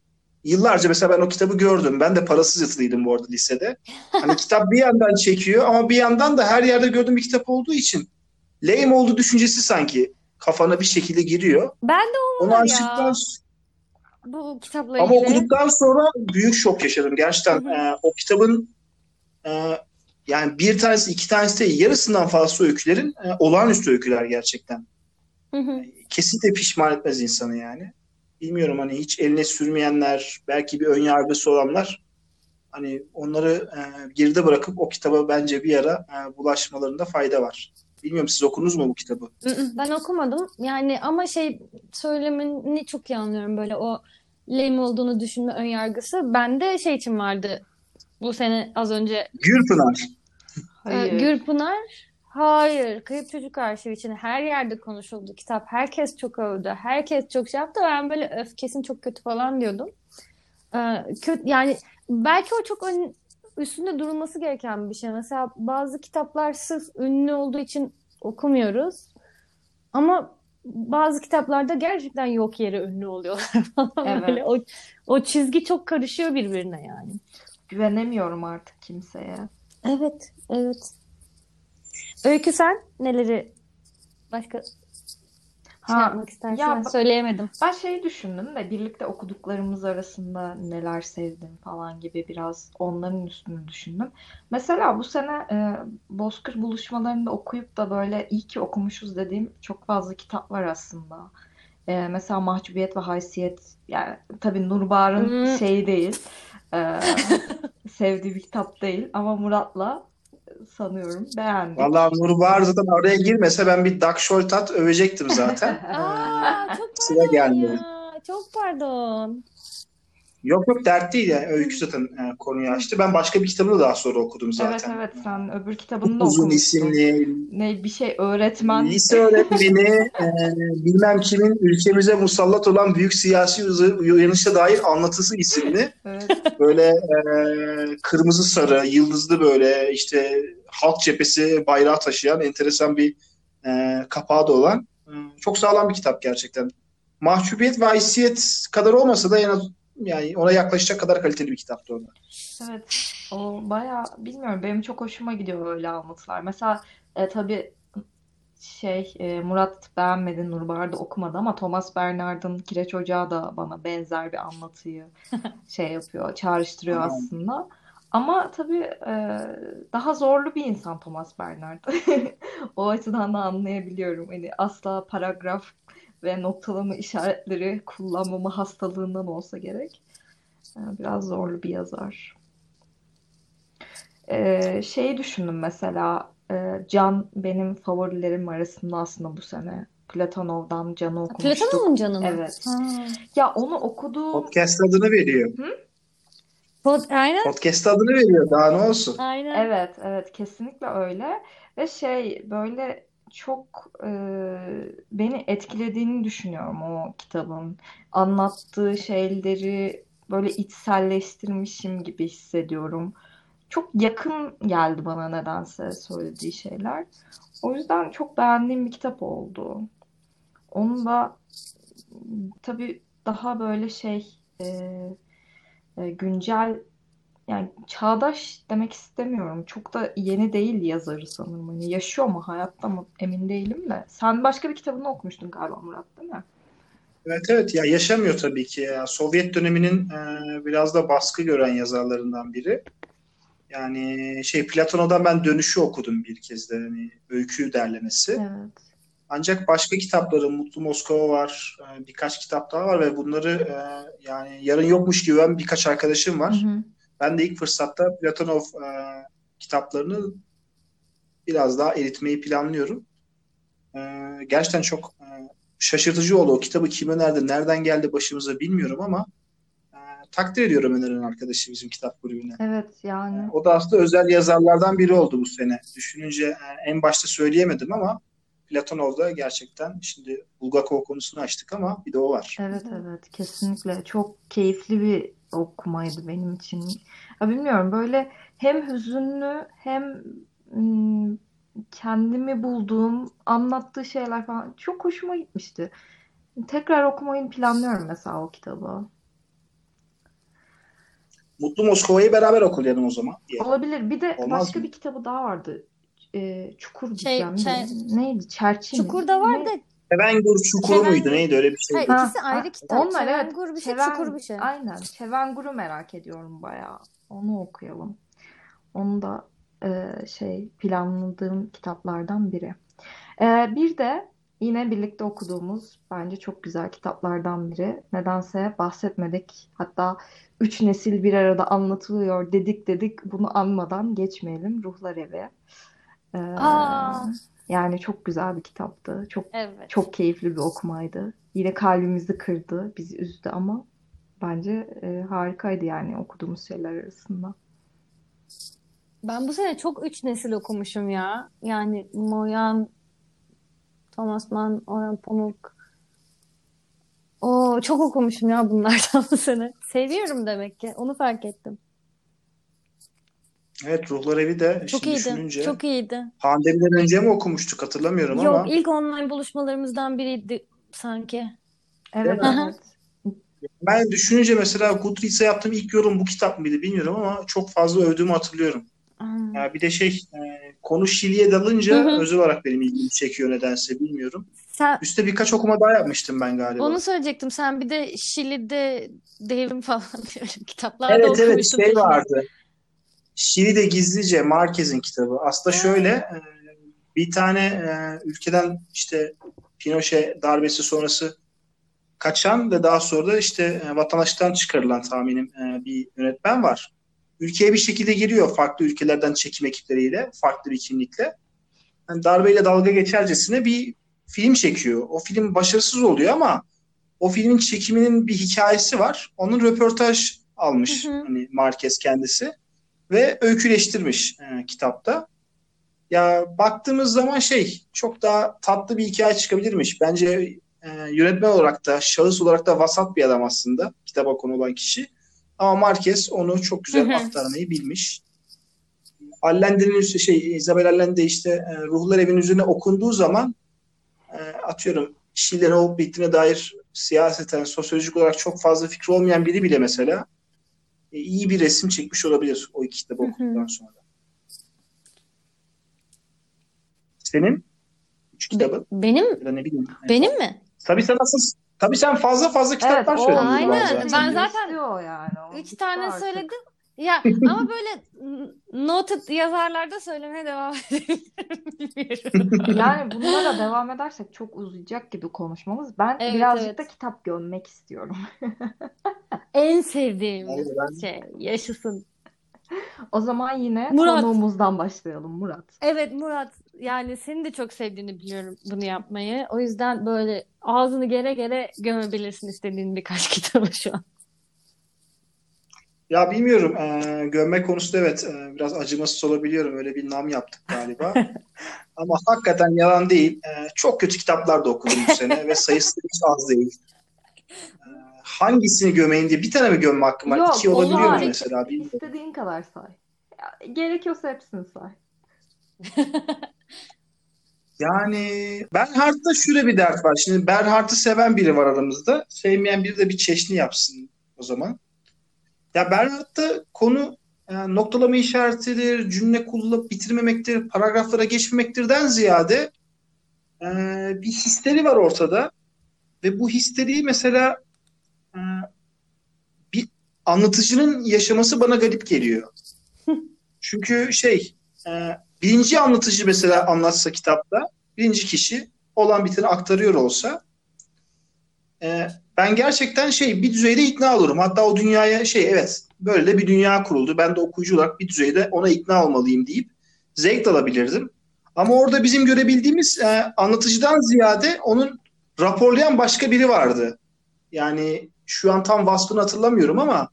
yıllarca mesela ben o kitabı gördüm. Ben de parasız yatılıydım bu arada lisede. Hani kitap bir yandan çekiyor ama bir yandan da her yerde gördüğüm bir kitap olduğu için lame olduğu düşüncesi sanki kafana bir şekilde giriyor. Ben de o Onu açtıktan ya bu kitapla ama ilgili. okuduktan sonra büyük şok yaşadım. Gerçekten Hı hı. e, o kitabın e, yani bir tanesi iki tanesi değil yarısından fazla öykülerin e, olağanüstü öyküler gerçekten. Hı hı. Kesinlikle pişman etmez insanı yani. Bilmiyorum hani hiç eline sürmeyenler, belki bir ön yargısı olanlar hani onları e, geride bırakıp o kitaba bence bir ara e, bulaşmalarında fayda var. Bilmiyorum siz okudunuz mu bu kitabı? Ben okumadım. Yani ama şey söylemini çok iyi anlıyorum böyle o lame olduğunu düşünme ön yargısı. Bende şey için vardı. Bu sene az önce Gürpınar. Ee, Hayır. Gürpınar hayır Kayıp Çocuk Arşivi için her yerde konuşuldu kitap. Herkes çok övdü. Herkes çok şey yaptı. Ben böyle öf kesin çok kötü falan diyordum. Ee, kötü, yani belki o çok ön- üstünde durulması gereken bir şey. Mesela bazı kitaplar sırf ünlü olduğu için okumuyoruz. Ama bazı kitaplarda gerçekten yok yere ünlü oluyorlar falan Evet. böyle. O, o çizgi çok karışıyor birbirine yani. Güvenemiyorum artık kimseye. Evet, evet. Öykü sen neleri başka şey Ha, yapmak istersin? ya Ben söyleyemedim. Ben şeyi düşündüm de birlikte okuduklarımız arasında neler sevdim falan gibi biraz onların üstünü düşündüm. Mesela bu sene e, Bozkır buluşmalarında okuyup da böyle iyi ki okumuşuz dediğim çok fazla kitap var aslında. E, mesela Mahcubiyet ve Haysiyet yani tabii Nurbahar'ın Hmm. şeyi değil. e, sevdiği bir kitap değil ama Murat'la sanıyorum beğendik. Vallahi Nurbahar zaten araya girmese ben bir Dag Scholtat övecektim zaten. Aa, çok Sıra gelmedi. ya. Çok pardon. Yok yok dert değil yani. Öykü zaten e, konuyu açtı. Ben başka bir kitabını daha sonra okudum Evet zaten. evet sen öbür kitabını da Uzun okumuştun. isimli Ne bir şey öğretmen. lise öğretmeni e, bilmem kimin ülkemize musallat olan büyük siyasi uyanışa dair anlatısı isimli Evet. böyle e, kırmızı sarı yıldızlı böyle işte halk cephesi bayrağı taşıyan enteresan bir e, kapağı da olan e, çok sağlam bir kitap gerçekten. Mahcubiyet ve haysiyet kadar olmasa da en az yani ona yaklaşacak kadar kaliteli bir kitaptı o da. Evet. O bayağı bilmiyorum benim çok hoşuma gidiyor öyle anlatılar. Mesela e, tabii şey e, Murat beğenmedi Nurbahar da okumadı ama Thomas Bernhard'ın Kireç Ocağı da bana benzer bir anlatıyı şey yapıyor, çağrıştırıyor Aynen. aslında. Ama tabii e, daha zorlu bir insan Thomas Bernhard. O açıdan da anlayabiliyorum. Hani asla paragraf ve noktalama işaretleri kullanmama hastalığından olsa gerek. E, Biraz zorlu bir yazar. Ee, şeyi düşündüm mesela e, Can benim favorilerim arasında aslında bu sene. Platonov'dan Can'ı okumuştuk. Platonov'un canı mı? Evet. Ha. Ya onu okuduğum Podcast adını veriyor. Pod- aynen. Podcast adını veriyor. Daha ne olsun? Aynen. Evet, evet kesinlikle öyle ve şey böyle çok e, beni etkilediğini düşünüyorum o kitabın. Anlattığı şeyleri böyle içselleştirmişim gibi hissediyorum. Çok yakın geldi bana nedense söylediği şeyler. O yüzden çok beğendiğim bir kitap oldu. Onun da tabii daha böyle şey e, e, güncel yani çağdaş demek istemiyorum. Çok da yeni değil yazarı sanırım. Hani yaşıyor mu hayatta mı emin değilim de. Sen başka bir kitabını okumuştun galiba Murat değil mi? Evet evet ya yaşamıyor tabii ki ya. Sovyet döneminin e, biraz da baskı gören yazarlarından biri. Yani şey Platono'dan ben Dönüşü okudum bir kez de hani öykü derlemesi. Evet. Ancak başka kitapları Mutlu Moskova var, e, birkaç kitap daha var ve bunları e, yani yarın yokmuş gibi ben birkaç arkadaşım var. Hı hı. Ben de ilk fırsatta Platonov e, kitaplarını biraz daha eritmeyi planlıyorum. E, gerçekten çok e, şaşırtıcı oldu. O kitabı kim önerdi, nereden geldi başımıza bilmiyorum ama e, takdir ediyorum öneren arkadaşı bizim kitap kulübüne. Evet yani. O da aslında özel yazarlardan biri oldu bu sene. Düşününce e, en başta söyleyemedim ama Platonov da gerçekten şimdi Bulgakov konusunu açtık ama bir de o var. Evet evet kesinlikle çok keyifli bir okumaydı benim için. Ya bilmiyorum böyle hem hüzünlü hem kendimi bulduğum anlattığı şeyler falan çok hoşuma gitmişti. Tekrar okumayı planlıyorum mesela o kitabı. Mutlu Moskova'yı beraber okuyalım o zaman diye. Olabilir. Bir de Olmaz başka mı? bir kitabı daha vardı. Ee, Çukur Şey, de. şey- Neydi? Çerçi mi? Çukur'da var da Çevengur Çukuru Çeven- muydu neydi öyle bir şey. Hayır, Ha, ikisi ha, ayrı kitap. Onlar evet. Çevengur bir şey, Çeven- Çukur bir şey. Aynen. Çevengur'u merak ediyorum bayağı. Onu okuyalım. Onu da e, şey planladığım kitaplardan biri. E, bir de yine birlikte okuduğumuz bence çok güzel kitaplardan biri. Nedense bahsetmedik. Hatta üç nesil bir arada anlatılıyor dedik dedik. Bunu anmadan geçmeyelim. Ruhlar Evi. E, Aa. Yani çok güzel bir kitaptı. Çok Evet. çok keyifli bir okumaydı. Yine kalbimizi kırdı, bizi üzdü ama bence e, harikaydı yani okuduğumuz şeyler arasında. Ben bu sene çok üç nesil okumuşum ya. Yani Moyan, Thomas Mann, Orhan Pamuk. Oo, çok okumuşum ya bunlardan bu sene. Seviyorum demek ki. Onu fark ettim. Evet Ruhlar Evi de Çok şimdi iyiydi. düşününce Çok iyiydi. pandemiden önce mi okumuştuk hatırlamıyorum Yok, ama ilk online buluşmalarımızdan biriydi sanki. Evet, evet. ben düşününce mesela Goodreads'e yaptığım ilk yorum bu kitap mıydı bilmiyorum ama çok fazla övdüğümü hatırlıyorum. Hmm. Ya bir de şey e, konu Şili'ye dalınca Hı hı. özel olarak benim ilgimi çekiyor nedense bilmiyorum. Sen Üste birkaç okuma daha yapmıştım ben galiba. onu söyleyecektim. Sen bir de Şili'de devrim falan öyle kitaplar da Evet evet okumuştun şey peşine. Vardı. Şili'de gizlice Marquez'in kitabı. Aslında şöyle e, bir tane e, ülkeden işte Pinochet darbesi sonrası kaçan ve daha sonra da işte e, vatandaşlıktan çıkarılan tahminim bir yönetmen var. Ülkeye bir şekilde giriyor farklı ülkelerden çekim ekipleriyle, farklı bir kimlikle. Yani darbeyle dalga geçercesine bir film çekiyor. O film başarısız oluyor ama o filmin çekiminin bir hikayesi var. Onun röportaj almış Hı hı. hani Marquez kendisi ve öyküleştirmiş e, kitapta. Ya baktığımız zaman şey çok daha tatlı bir hikaye çıkabilirmiş. Bence e, yönetmen olarak da şahıs olarak da vasat bir adam aslında kitaba konu olan kişi. Ama Marquez onu çok güzel aktarmayı bilmiş. Allende'nin üstü şey Isabel Allende işte e, Ruhlar Evi'nin üzerine okunduğu zaman e, atıyorum Şili'de ne olup bittiğine dair siyaseten, sosyolojik olarak çok fazla fikri olmayan biri bile mesela e, iyi bir resim çekmiş olabilir o iki kitabı okuduktan sonra. Senin üç Be- kitabın benim ya ne bileyim. benim mi? Tabii sen nasıl tabii sen fazla fazla kitaplar Evet, söyledin Aynen. Ben zaten. istiyor yani. Bitti tane artık. söyledim. Ya ama böyle noted yazarlarda söylemeye devam edebilirim. Yani bunlara devam edersek çok uzayacak gibi konuşmamız. Ben Evet, birazcık evet. da kitap gömmek istiyorum. En sevdiğim Vallahi ben- şey yaşasın. O zaman yine Murat. konuğumuzdan başlayalım Murat. Evet Murat yani seni de çok sevdiğini biliyorum bunu yapmayı. O yüzden böyle ağzını gere gere gömebilirsin istediğin birkaç kitabı şu an. Ya bilmiyorum. Ee, gömme konusunda evet e, biraz acımasız olabiliyorum. Öyle bir nam yaptık galiba. Ama hakikaten yalan değil. Ee, çok kötü kitaplar da okudum bu sene ve sayısı hiç az değil. Ee, hangisini gömeyim diye bir tane mi gömme hakkım var? Yok, İki olabiliyor mu mesela? Bilmiyorum. İstediğin kadar say. Ya, gerekiyorsa hepsini say. Yani Bernhardt'ta şöyle bir dert var. Şimdi Bernhardt'ı seven biri var aramızda. Sevmeyen biri de bir çeşni yapsın o zaman. Ya Bernhardt'ta konu e, noktalama işaretidir, cümle kullanıp bitirmemektir, paragraflara geçmemektirden ziyade e, bir histeri var ortada. Ve bu histeriyi mesela e, bir anlatıcının yaşaması bana garip geliyor. Çünkü şey e, birinci anlatıcı mesela anlatsa kitapta birinci kişi olan biteni aktarıyor olsa e, ben gerçekten şey bir düzeyde ikna olurum. Hatta o dünyaya şey evet böyle de bir dünya kuruldu. Ben de okuyucu olarak bir düzeyde ona ikna olmalıyım deyip zevk alabilirdim. Ama orada bizim görebildiğimiz e, anlatıcıdan ziyade onun raporlayan başka biri vardı. Yani şu an tam vasfını hatırlamıyorum ama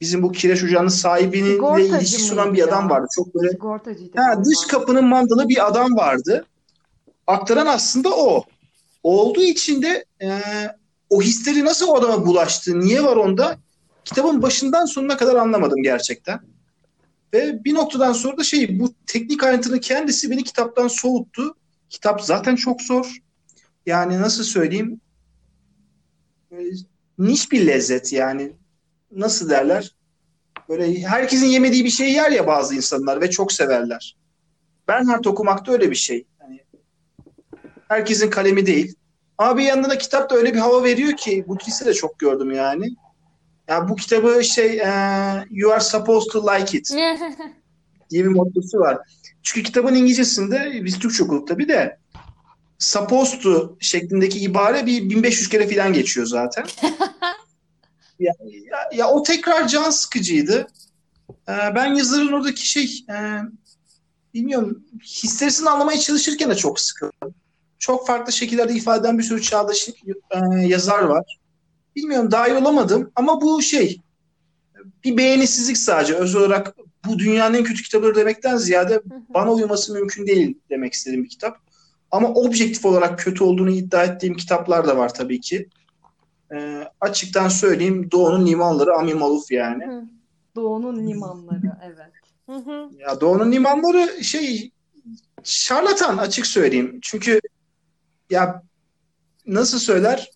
bizim bu kireç ocağının sahibinin ilişki sunan bir adam ya? vardı. Çok böyle Ha, dış kapının mandalı bir adam vardı. Aktaran aslında o. Olduğu için de e, o histeri nasıl o adama bulaştı, niye var onda kitabın başından sonuna kadar anlamadım gerçekten. Ve bir noktadan sonra da şey bu teknik ayrıntının kendisi beni kitaptan soğuttu. Kitap zaten çok zor. Yani nasıl söyleyeyim? E, niş bir lezzet yani. Nasıl derler? Böyle herkesin yemediği bir şey yer ya bazı insanlar ve çok severler. Bernhard okumak da öyle bir şey. Yani herkesin kalemi değil. Ama bir yandan da kitap da öyle bir hava veriyor ki bu kilise de çok gördüm yani. Ya bu kitabı şey e, You are supposed to like it diye bir mottosu var. Çünkü kitabın İngilizcesinde biz Türkçe okuduk tabii de supposed to şeklindeki ibare bir 1500 kere falan geçiyor zaten. ya, ya, ya o tekrar can sıkıcıydı. Ee, ben yazarın oradaki şey e, bilmiyorum hislerisini anlamaya çalışırken de çok sıkıldım. Çok farklı şekillerde ifade eden bir sürü çağdaş e, yazar var. Bilmiyorum daha iyi olamadım ama bu şey bir beğenisizlik sadece. Özel olarak bu dünyanın en kötü kitabıdır demekten ziyade bana uyması mümkün değil demek istediğim bir kitap. Ama objektif olarak kötü olduğunu iddia ettiğim kitaplar da var tabii ki. E, açıktan söyleyeyim Doğu'nun limanları Ami Maluf yani. Hı. Doğu'nun limanları evet. Hı hı. Ya Doğu'nun limanları şey şarlatan açık söyleyeyim. Çünkü ya nasıl söyler?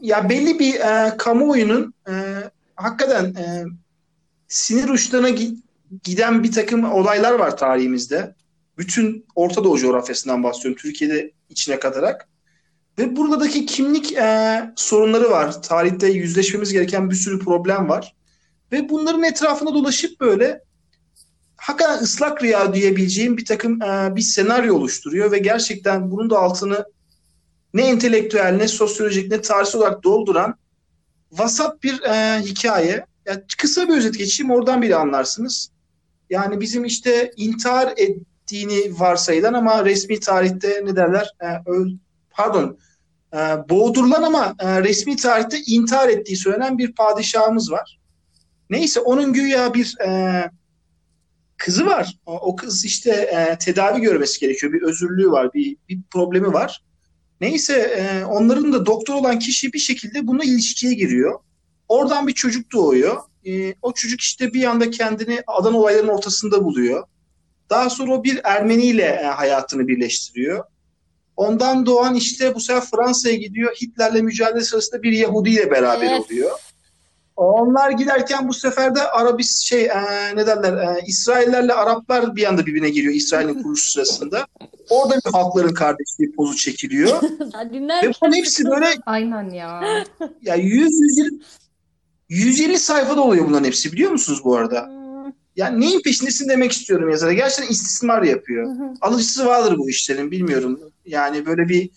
Ya belli bir e, kamuoyunun e, hakikaten e, sinir uçlarına gi- giden bir takım olaylar var tarihimizde. Bütün Orta Doğu coğrafyasından bahsediyorum. Türkiye'de içine katarak. Ve buradaki kimlik e, sorunları var. Tarihte yüzleşmemiz gereken bir sürü problem var. Ve bunların etrafında dolaşıp böyle hakikaten ıslak rüya diyebileceğim bir takım e, bir senaryo oluşturuyor ve gerçekten bunun da altını ne entelektüel ne sosyolojik ne tarihsel olarak dolduran vasat bir e, hikaye. Yani kısa bir özet geçeyim oradan bile anlarsınız. Yani bizim işte intihar ettiğini varsayılan ama resmi tarihte ne derler? E, öl, pardon e, boğdurulan ama e, resmi tarihte intihar ettiği söylenen bir padişahımız var. Neyse onun güya bir e, kızı var. O, kız işte e, tedavi görmesi gerekiyor. Bir özürlüğü var, bir, bir problemi var. Neyse e, onların da doktor olan kişi bir şekilde bununla ilişkiye giriyor. Oradan bir çocuk doğuyor. E, o çocuk işte bir anda kendini adan olayların ortasında buluyor. Daha sonra o bir Ermeni ile e, hayatını birleştiriyor. Ondan doğan işte bu sefer Fransa'ya gidiyor. Hitler'le mücadele sırasında bir Yahudi ile beraber Evet. oluyor. Onlar giderken bu sefer de Arabis şey e, ne derler e, İsraillerle Araplar bir anda birbirine giriyor İsrail'in kuruluş sırasında. Orada bir halkların kardeşliği pozu çekiliyor. Ve bunların hepsi böyle Aynen ya. ya 100 150 150 sayfada oluyor bunların hepsi biliyor musunuz bu arada? Hmm, Yani neyin peşindesin demek istiyorum yazara. Gerçekten istismar yapıyor. Alıcısı vardır bu işlerin bilmiyorum. Yani böyle bir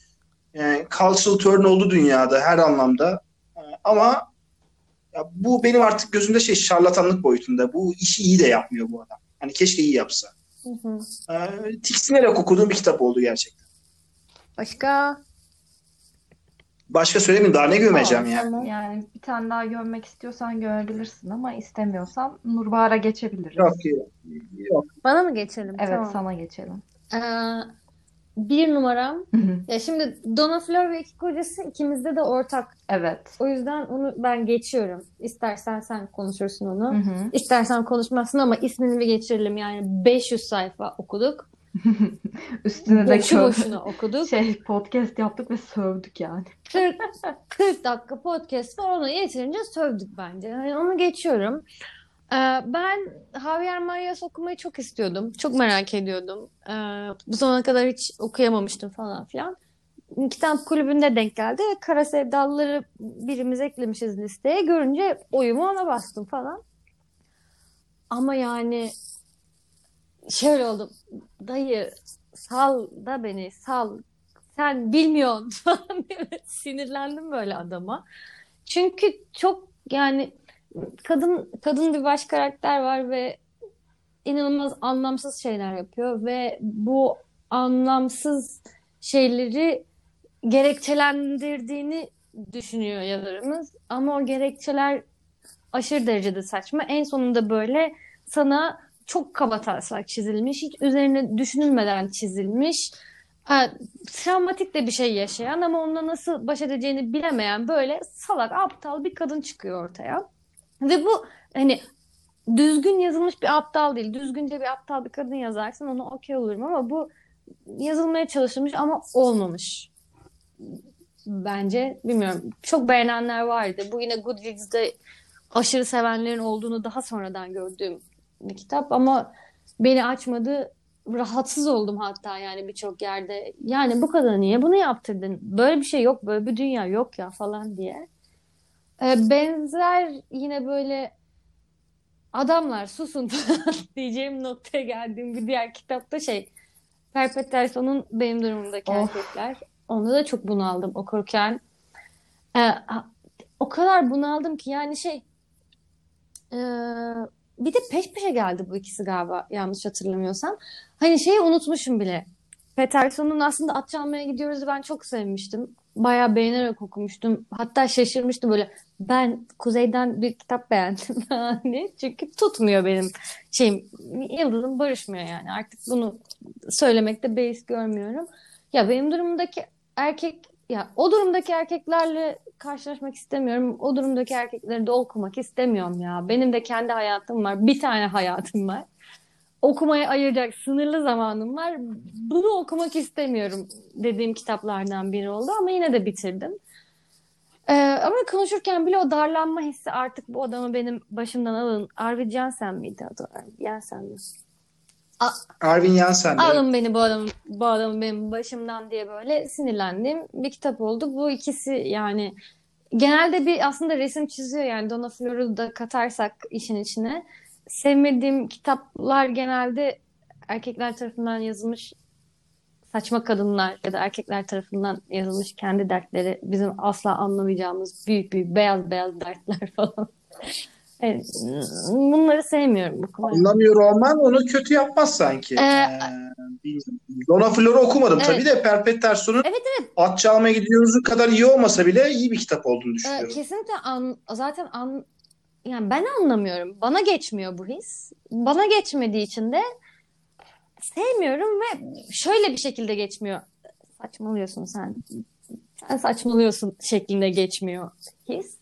e, cultural turn oldu dünyada her anlamda. E, ama ya bu benim artık gözümde şey şarlatanlık boyutunda. Bu işi iyi de yapmıyor bu adam. Hani keşke iyi yapsa. Hı hı. E, tiksinerek okuduğum bir kitap oldu gerçekten. Başka? Başka söylemeyeyim daha ne gömeceğim Tamam, yani. Tamam. Yani bir tane daha görmek istiyorsan görebilirsin ama istemiyorsan Nurbahar'a geçebiliriz. Yok yok. yok. Bana mı geçelim? Evet Tamam. sana geçelim. Ee, bir numaram. Ya şimdi Donna Flor ve iki kocası ikimizde de ortak. Evet. O yüzden onu ben geçiyorum. İstersen sen konuşursun onu. hı. İstersen konuşmazsın ama ismini bir geçirelim. Yani 500 sayfa okuduk. Üstüne de Boşu boşuna okuduk. şey podcast yaptık ve sövdük yani. 40, 40 dakika podcast var. Onu yeterince sövdük bence. Yani onu geçiyorum. Ee, ben Javier Marias okumayı çok istiyordum. Çok merak ediyordum. Ee, bu zamana kadar hiç okuyamamıştım falan filan. Kitap kulübünde denk geldi ve Kara Sevdalıları birimiz eklemişiz listeye. Görünce oyumu ona bastım falan. Ama yani şöyle oldum. Dayı sal da beni sal. Sen bilmiyorsun falan sinirlendim böyle adama. Çünkü çok yani kadın kadın bir baş karakter var ve inanılmaz anlamsız şeyler yapıyor ve bu anlamsız şeyleri gerekçelendirdiğini düşünüyor yazarımız. Ama o gerekçeler aşırı derecede saçma. En sonunda böyle sana çok kaba taslak çizilmiş, hiç üzerine düşünülmeden çizilmiş, ha, travmatik de bir şey yaşayan ama onunla nasıl baş edeceğini bilemeyen böyle salak, aptal bir kadın çıkıyor ortaya. Ve bu hani düzgün yazılmış bir aptal değil. Düzgünce bir aptal bir kadın yazarsın ona okey olurum ama bu yazılmaya çalışılmış ama olmamış. Bence bilmiyorum. Çok beğenenler vardı. Bu yine Goodreads'de aşırı sevenlerin olduğunu daha sonradan gördüğüm bir kitap ama beni açmadı. Rahatsız oldum hatta yani birçok yerde. Yani bu kadar niye bunu yaptırdın? Böyle bir şey yok, böyle bir dünya yok ya falan diye. Ee, benzer yine böyle adamlar susun falan diyeceğim noktaya geldiğim bir diğer kitapta şey Perpetual'ın benim durumumdaki Of. erkekler. Onu da çok bunaldım okurken. Ee, o kadar bunaldım ki yani şey ee, bir de peş peşe geldi bu ikisi galiba yanlış hatırlamıyorsam. Hani şeyi unutmuşum bile. Peterson'un aslında at çalmaya gidiyoruz ben çok sevmiştim. Bayağı beğenerek okumuştum. Hatta şaşırmıştım böyle. Ben Kuzey'den bir kitap beğendim yani. Çünkü tutmuyor benim şeyim. Yıldızım barışmıyor yani. Artık bunu söylemekte beis görmüyorum. Ya benim durumdaki erkek ya o durumdaki erkeklerle karşılaşmak istemiyorum. O durumdaki erkekleri de okumak istemiyorum ya. Benim de kendi hayatım var. Bir tane hayatım var. Okumaya ayıracak sınırlı zamanım var. Bunu okumak istemiyorum dediğim kitaplardan biri oldu ama yine de bitirdim. Ee, ama konuşurken bile o darlanma hissi artık bu adamı benim başımdan alın. Arvid Jensen miydi adı? Jensen mi? Arvin Jansen de. Alın beni bu adamın, bu adamın benim başımdan diye böyle sinirlendiğim bir kitap oldu. Bu ikisi yani genelde bir aslında resim çiziyor yani Donna Flore'u da katarsak işin içine. Sevmediğim kitaplar genelde erkekler tarafından yazılmış saçma kadınlar ya da erkekler tarafından yazılmış kendi dertleri bizim asla anlamayacağımız büyük büyük beyaz beyaz dertler falan. Evet, bunları sevmiyorum okumayı. Anlamıyor olman onu kötü yapmaz sanki. Ee, Ee, bilmiyorum. Donna Flore'u okumadım Evet. tabii de Perpet Terson'un Evet evet At Çalmaya Gidiyoruz'un kadar iyi olmasa bile iyi bir kitap olduğunu Ee, düşünüyorum. kesinlikle an, zaten an, yani ben anlamıyorum. Bana geçmiyor bu his. Bana geçmediği için de sevmiyorum ve şöyle bir şekilde geçmiyor. Saçmalıyorsun sen. Sen saçmalıyorsun şeklinde geçmiyor his.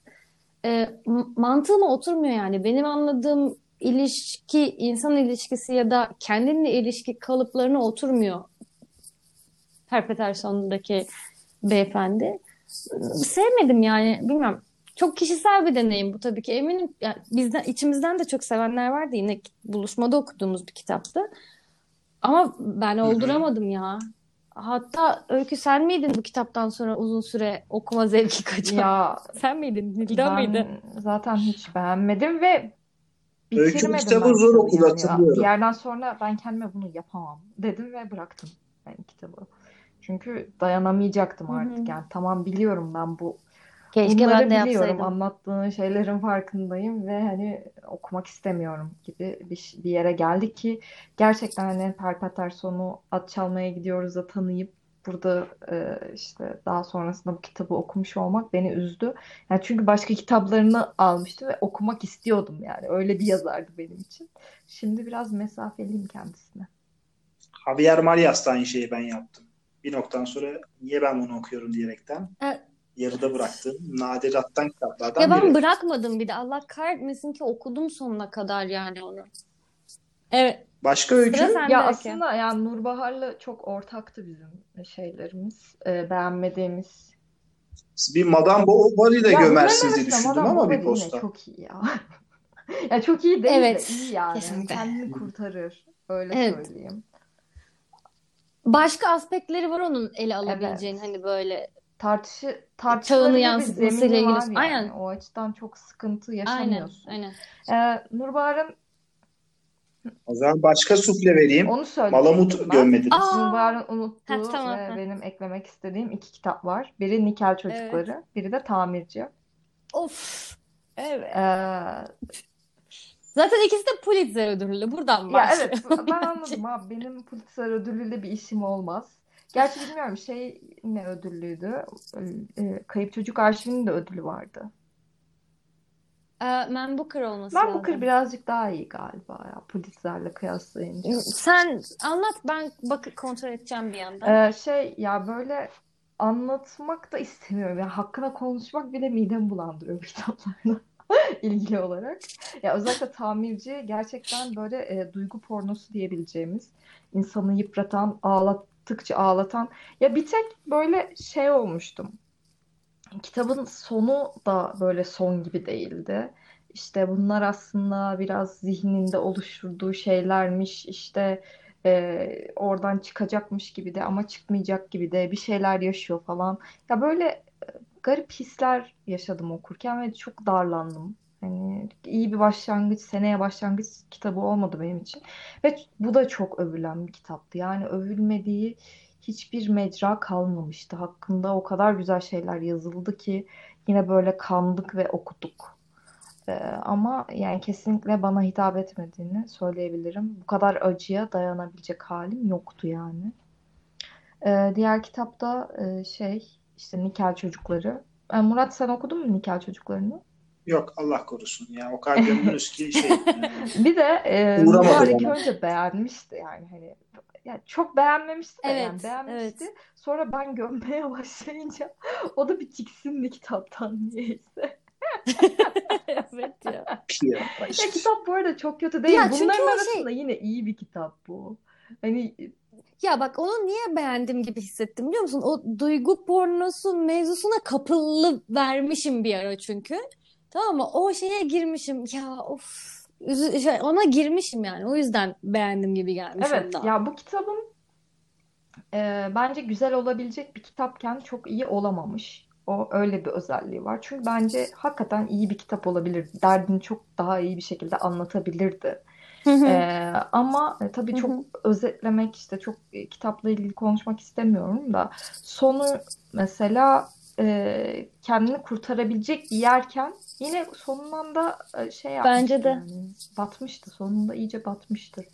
Ee, m- mantığıma oturmuyor yani. Benim anladığım ilişki, insan ilişkisi ya da kendinle ilişki kalıplarına oturmuyor. Perpetuation'daki beyefendi. Sevmedim yani. Bilmiyorum. Çok kişisel bir deneyim bu tabii ki. Eminim yani bizden içimizden de çok sevenler vardı. Yine buluşmada okuduğumuz bir kitaptı. Ama ben olduramadım ya. Hatta Öykü sen miydin bu kitaptan sonra uzun süre okuma zevki kaçan? Ya Sen miydin? Nilda mıydı? zaten hiç beğenmedim ve Öykü bitirmedim kitabı zor ya. hatırlıyorum. Bir yerden sonra ben kendime bunu yapamam dedim ve bıraktım ben kitabı. Çünkü dayanamayacaktım artık yani. Tamam biliyorum ben bu Keşke bunları ben de biliyorum. yapsaydım. Anlattığın şeylerin farkındayım ve hani okumak istemiyorum gibi bir, bir yere geldik ki gerçekten hani Perpetuation'u At Çalmaya Gidiyoruz da tanıyıp burada e, işte daha sonrasında bu kitabı okumuş olmak beni üzdü. Yani çünkü başka kitaplarını almıştım ve okumak istiyordum yani. Öyle bir yazardı benim için. Şimdi biraz mesafeliyim kendisine. Javier Marias da aynı şeyi ben yaptım. Bir noktadan sonra niye ben bunu okuyorum diyerekten Evet. Yarıda bıraktım. Nadirattan kitaplardan Ya ben biri. bırakmadım bir de. Allah kahretmesin ki okudum sonuna kadar yani onu. Evet. Başka öykü? Ya Öykü. aslında yani Nurbahar'la çok ortaktı bizim şeylerimiz. E, beğenmediğimiz Bir Madame Bovary'i de Ya gömersiniz diye düşündüm Madame ama bir Bovary posta. çok iyi ya. Ya çok iyi değil Evet, de iyi yani. kesinlikle. Kendini kurtarır. Öyle Evet. söyleyeyim. Başka aspektleri var onun ele alabileceğin hani böyle Tartışı bir yansıtmasıyla ilgili. var yani. Aynen. O açıdan çok sıkıntı Aynen. yaşamıyorsun. Aynen. Ee, Nurbahar'ın O zaman başka sufle vereyim. onu söyleyecektim Malamut gömmediniz. Nurbahar'ın unuttuğu Ha, tamam, ve ha. benim eklemek istediğim iki kitap var. Biri Nikel Çocukları, biri de Tamirci. Of. Evet. Ee, Zaten ikisi de Pulitzer ödüllü. Buradan Ya başlıyor. evet ben anladım abi benim Pulitzer ödüllüyle bir işim olmaz. Gerçi bilmiyorum şey ne ödüllüydü? Ee, Kayıp Çocuk Arşivi'nin de ödülü vardı. Ee, Man Booker olması lazım. Booker birazcık daha iyi galiba ya Pulitzer'le kıyaslayınca. Sen anlat ben bakıp kontrol edeceğim bir yandan. Ee, şey ya böyle anlatmak da istemiyorum. Yani hakkında konuşmak bile midemi bulandırıyor bu kitaplarda. ilgili olarak. Ya özellikle tamirci gerçekten böyle e, duygu pornosu diyebileceğimiz insanı yıpratan, ağlattıkça ağlatan. Ya bir tek böyle şey olmuştum. Kitabın sonu da böyle son gibi değildi. İşte bunlar aslında biraz zihninde oluşturduğu şeylermiş. İşte e, oradan çıkacakmış gibi de ama çıkmayacak gibi de bir şeyler yaşıyor falan. Ya böyle e, garip hisler yaşadım okurken ve çok darlandım. Hani iyi bir başlangıç, seneye başlangıç kitabı olmadı benim için. Ve bu da çok övülen bir kitaptı. Yani övülmediği hiçbir mecra kalmamıştı. Hakkında o kadar güzel şeyler yazıldı ki yine böyle kandık ve okuduk. Ee, ama yani kesinlikle bana hitap etmediğini söyleyebilirim. Bu kadar acıya dayanabilecek halim yoktu yani. Ee, diğer kitapta e, şey işte Nikel Çocukları. E, Murat sen okudun mu Nikel Çocuklarını? Yok Allah korusun ya o kadar gömdünüz ki şey. Bir de e, Uğramadı Mübarek bana. önce beğenmişti yani hani yani çok beğenmemişti de yani Evet, beğenmişti. evet. Sonra ben gömmeye başlayınca o da bir tiksindi kitaptan niyeyse. Evet ya. Ya, Ya kitap bu arada çok kötü değil. Ya çünkü Bunların arasında yine iyi bir kitap bu. Hani Ya bak onu niye beğendim gibi hissettim biliyor musun? O duygu pornosu mevzusuna kapılı vermişim bir ara çünkü. Tamam mı? O şeye girmişim. Ya of. Şey, ona girmişim yani. O yüzden beğendim gibi gelmiş evet ondan. ya bu kitabın e, bence güzel olabilecek bir kitapken çok iyi olamamış. O öyle bir özelliği var. Çünkü bence hakikaten iyi bir kitap olabilir. Derdini çok daha iyi bir şekilde anlatabilirdi. Ee, ama e, tabii çok özetlemek işte çok e, kitapla ilgili konuşmak istemiyorum da sonu mesela e, kendini kurtarabilecek yerken yine sonundan da e, şey Bence yapmıştı de. yani batmıştı sonunda iyice batmıştır.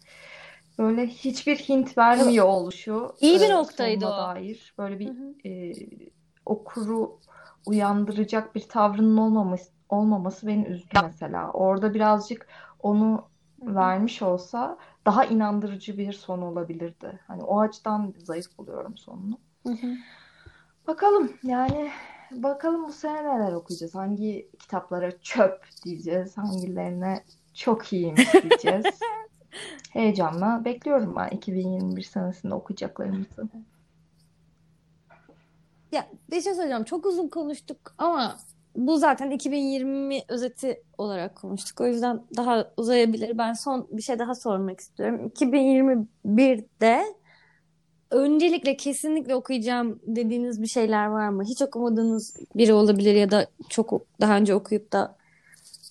Böyle hiçbir hint vermiyor oluşu İyi bir e, noktaydı o. dair böyle Hı bir hı. e, okuru uyandıracak bir tavrının olmaması olmaması beni üzdü mesela. Orada birazcık onu Hı hı. vermiş olsa daha inandırıcı bir son olabilirdi. Hani o açıdan zayıf buluyorum sonunu. Hı hı. Bakalım yani bakalım bu sene neler okuyacağız. Hangi kitaplara çöp diyeceğiz, hangilerine çok iyiymiş diyeceğiz. Heyecanla bekliyorum ben 2021 senesinde okuyacaklarımızı. Ya bir şey söyleyeceğim. Çok uzun konuştuk ama bu zaten 2020 özeti olarak konuştuk. O yüzden daha uzayabilir. Ben son bir şey daha sormak istiyorum. 2021'de öncelikle kesinlikle okuyacağım dediğiniz bir şeyler var mı? Hiç okumadığınız biri olabilir ya da çok daha önce okuyup da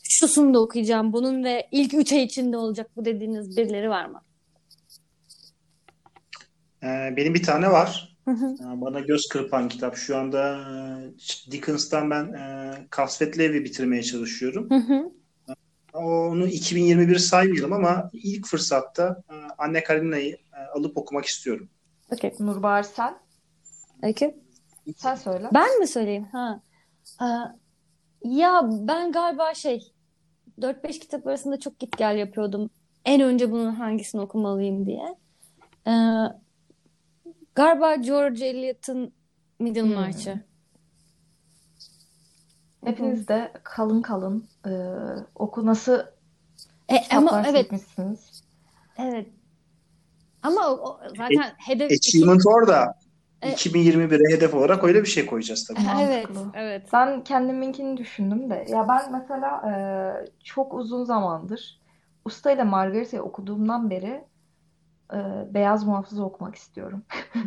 şusunu da okuyacağım bunun ve ilk 3 ay içinde olacak bu dediğiniz birileri var mı? Ee, benim bir tane var. Hı hı. Ee, Bana göz kırpan kitap. Şu anda e, Dickens'tan ben e, bitirmeye çalışıyorum. Hı hı. Onu 2021 saymayalım ama ilk fırsatta e, Anne Karenina'yı e, alıp okumak istiyorum. Okey. Nurbahar sen? Öykü? Sen söyle. Ben mi söyleyeyim? Ha. Aa, ya ben galiba şey 4-5 kitap arasında çok git gel yapıyordum. En önce bunun hangisini okumalıyım diye. Ee, galiba George Eliot'ın Middlemarch'ı. Hmm. Hepiniz de kalın kalın e, okunası E, ama evet evet. Ama o, o zaten hedef iki, Achievement orada. E- 2021'e hedef olarak öyle bir şey koyacağız tabii. evet evet. Ben kendiminkini düşündüm de. Ya ben mesela e, çok uzun zamandır Usta ile Margarita'yı okuduğumdan beri e, Beyaz Muhafızı okumak istiyorum.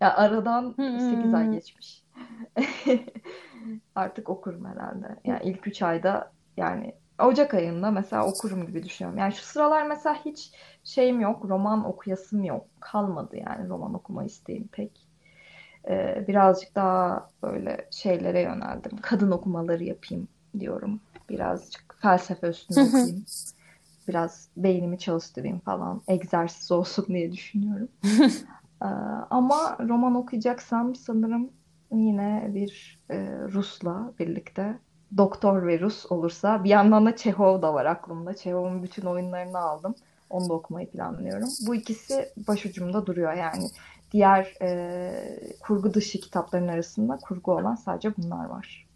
Ya aradan 8 ay Hmm. geçmiş. Artık okurum herhalde. Yani ilk 3 ayda yani Ocak ayında mesela okurum gibi düşünüyorum. Yani şu sıralar mesela hiç şeyim yok, roman okuyasım yok. Kalmadı yani roman okuma isteğim pek. Ee, birazcık daha böyle şeylere yöneldim. Kadın okumaları yapayım diyorum. Birazcık felsefe üstüne okuyayım. Biraz beynimi çalıştırayım falan. Egzersiz olsun diye düşünüyorum. Ee, ama roman okuyacaksam sanırım yine bir e, Rus'la birlikte Doktor ve Rus olursa bir yandan da Çehov da var aklımda. Çehov'un bütün oyunlarını aldım. Onu da okumayı planlıyorum. Bu ikisi başucumda duruyor yani. Diğer e, kurgu dışı kitapların arasında kurgu olan sadece bunlar var.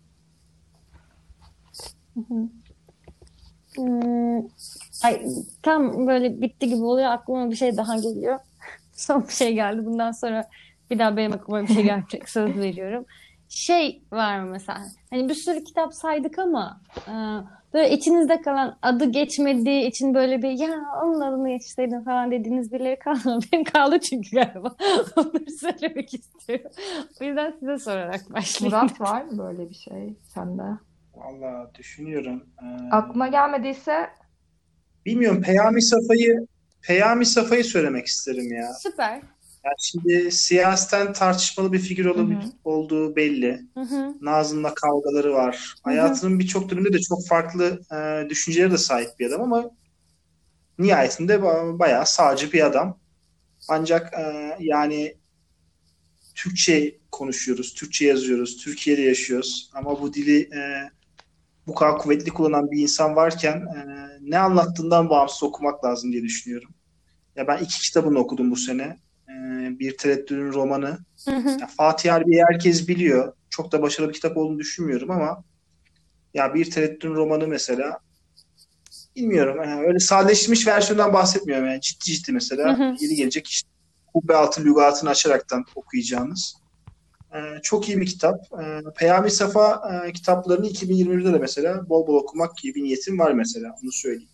Hmm, ay, tam böyle bitti gibi oluyor. Aklıma bir şey daha geliyor. Son bir şey geldi. Bundan sonra bir daha benim aklıma bir şey gelecek. Söz veriyorum. Şey var mı mesela? Hani bir sürü kitap saydık ama e, böyle içinizde kalan adı geçmediği için böyle bir ya onun adını geçseydim falan dediğiniz birileri kaldı mı? Benim kaldı çünkü galiba. Onları söylemek istiyorum. O yüzden size sorarak başlayayım. Murat var mı böyle bir şey sende? Valla düşünüyorum. Ee, Aklına gelmediyse bilmiyorum Peyami Safa'yı Peyami Safa'yı söylemek isterim ya. Süper. Yani şimdi siyasetten tartışmalı bir figür ol- Hı hı. olduğu belli. Hı hı. Nazım'la kavgaları var. Hı hı. Hayatının birçok döneminde de çok farklı e, düşüncelere de sahip bir adam ama nihayetinde ba- bayağı sağcı bir adam. Ancak e, yani Türkçe konuşuyoruz, Türkçe yazıyoruz, Türkiye'de yaşıyoruz. Ama bu dili e, bu kadar kuvvetli kullanan bir insan varken e, ne anlattığından bağımsız okumak lazım diye düşünüyorum. Ya ben iki kitabını okudum bu sene. E, bir Tereddüt'ün romanı. Hı hı. Ya Fatih Harbiye'yi herkes biliyor. Çok da başarılı bir kitap olduğunu düşünmüyorum ama ya bir Tereddüt'ün romanı mesela bilmiyorum. Yani öyle sadeleşmiş versiyondan bahsetmiyorum. Yani ciddi ciddi mesela Hı hı. yeni gelecek işte kubbe altı lügatını açaraktan okuyacağınız. Ee, çok iyi bir kitap. Ee, Peyami Safa e, kitaplarını 2021'de de mesela bol bol okumak gibi bir niyetim var mesela. Onu söyleyeyim.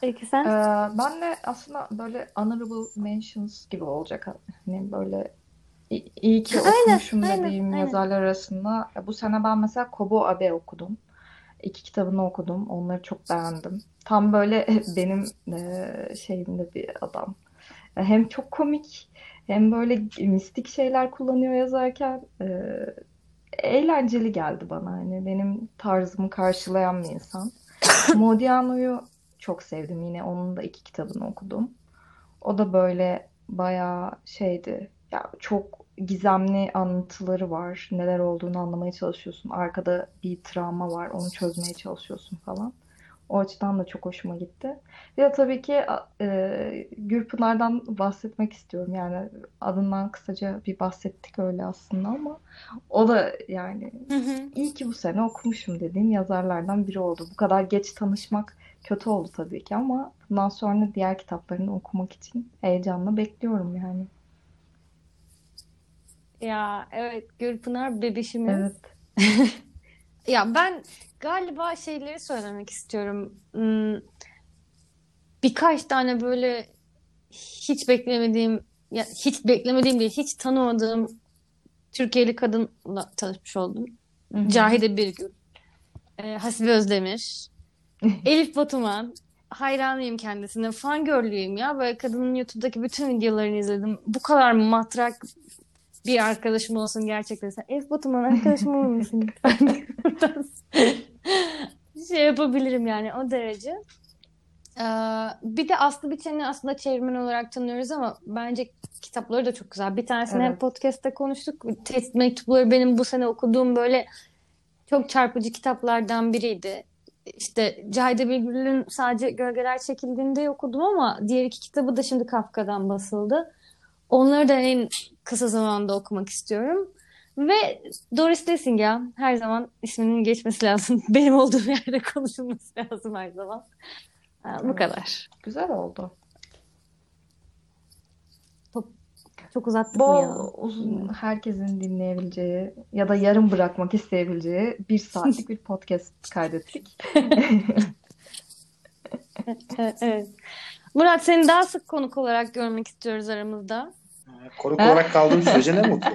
Peki Ee, sen? ben de aslında böyle honorable mentions gibi olacak. Hani böyle iyi ki Aynen, okumuşum aynen, dediğim aynen. yazarlar arasında. Bu sene ben mesela Kobo Abe okudum. İki kitabını okudum. Onları çok beğendim. Tam böyle benim e, şeyimde bir adam. Hem çok komik hem böyle mistik şeyler kullanıyor yazarken e, eğlenceli geldi bana. Hani benim tarzımı karşılayan bir insan. Modiano'yu çok sevdim. Yine onun da iki kitabını okudum. O da böyle bayağı şeydi. Ya çok gizemli anlatıları var. Neler olduğunu anlamaya çalışıyorsun. Arkada bir travma var. Onu çözmeye çalışıyorsun falan. O açıdan da çok hoşuma gitti. Bir de tabii ki e, Gürpınar'dan bahsetmek istiyorum. Yani adından kısaca bir bahsettik öyle aslında ama o da yani Hı hı. iyi ki bu sene okumuşum dediğim yazarlardan biri oldu. Bu kadar geç tanışmak kötü oldu tabii ki ama bundan sonra diğer kitaplarını okumak için heyecanla bekliyorum yani. Ya evet Gülpınar bebişimiz. Evet. Ya ben galiba şeyleri söylemek istiyorum. Hmm, Birkaç tane böyle hiç beklemediğim, ya hiç beklemediğim değil, hiç tanımadığım Türkiye'li kadınla tanışmış oldum. Hı hı. Cahide Birgül, e, Hasibe Özdemir, Elif Batuman. Hayranıyım kendisine. Fangirl'lüyüm ya. Böyle kadının YouTube'daki bütün videolarını izledim. Bu kadar matrak bir arkadaşım olsun gerçekten. Sen Elif Batuman arkadaşım olur musun? Şey yapabilirim yani o derece. Ee, bir de Aslı Biçen'i aslında çevirmen olarak tanıyoruz ama bence kitapları da çok güzel. Bir tanesini Evet. hep podcast'te konuştuk. Tehdit Mektupları benim bu sene okuduğum böyle çok çarpıcı kitaplardan biriydi. İşte Cahide Bilgül'ün sadece Gölgeler Çekildiğinde okudum ama diğer iki kitabı da şimdi Kafka'dan basıldı. Onları da en kısa zamanda okumak istiyorum. Ve Doris Lessing ya her zaman isminin geçmesi lazım. Benim olduğum yerde konuşulması lazım her zaman. Ha, bu Evet. kadar. Güzel oldu. Çok uzattık mı ya? Bol uzun herkesin dinleyebileceği ya da yarım bırakmak isteyebileceği bir saatlik bir podcast kaydettik. Evet. Murat seni daha sık konuk olarak görmek istiyoruz aramızda. Konuk olarak kaldığım sürece ne mutlu.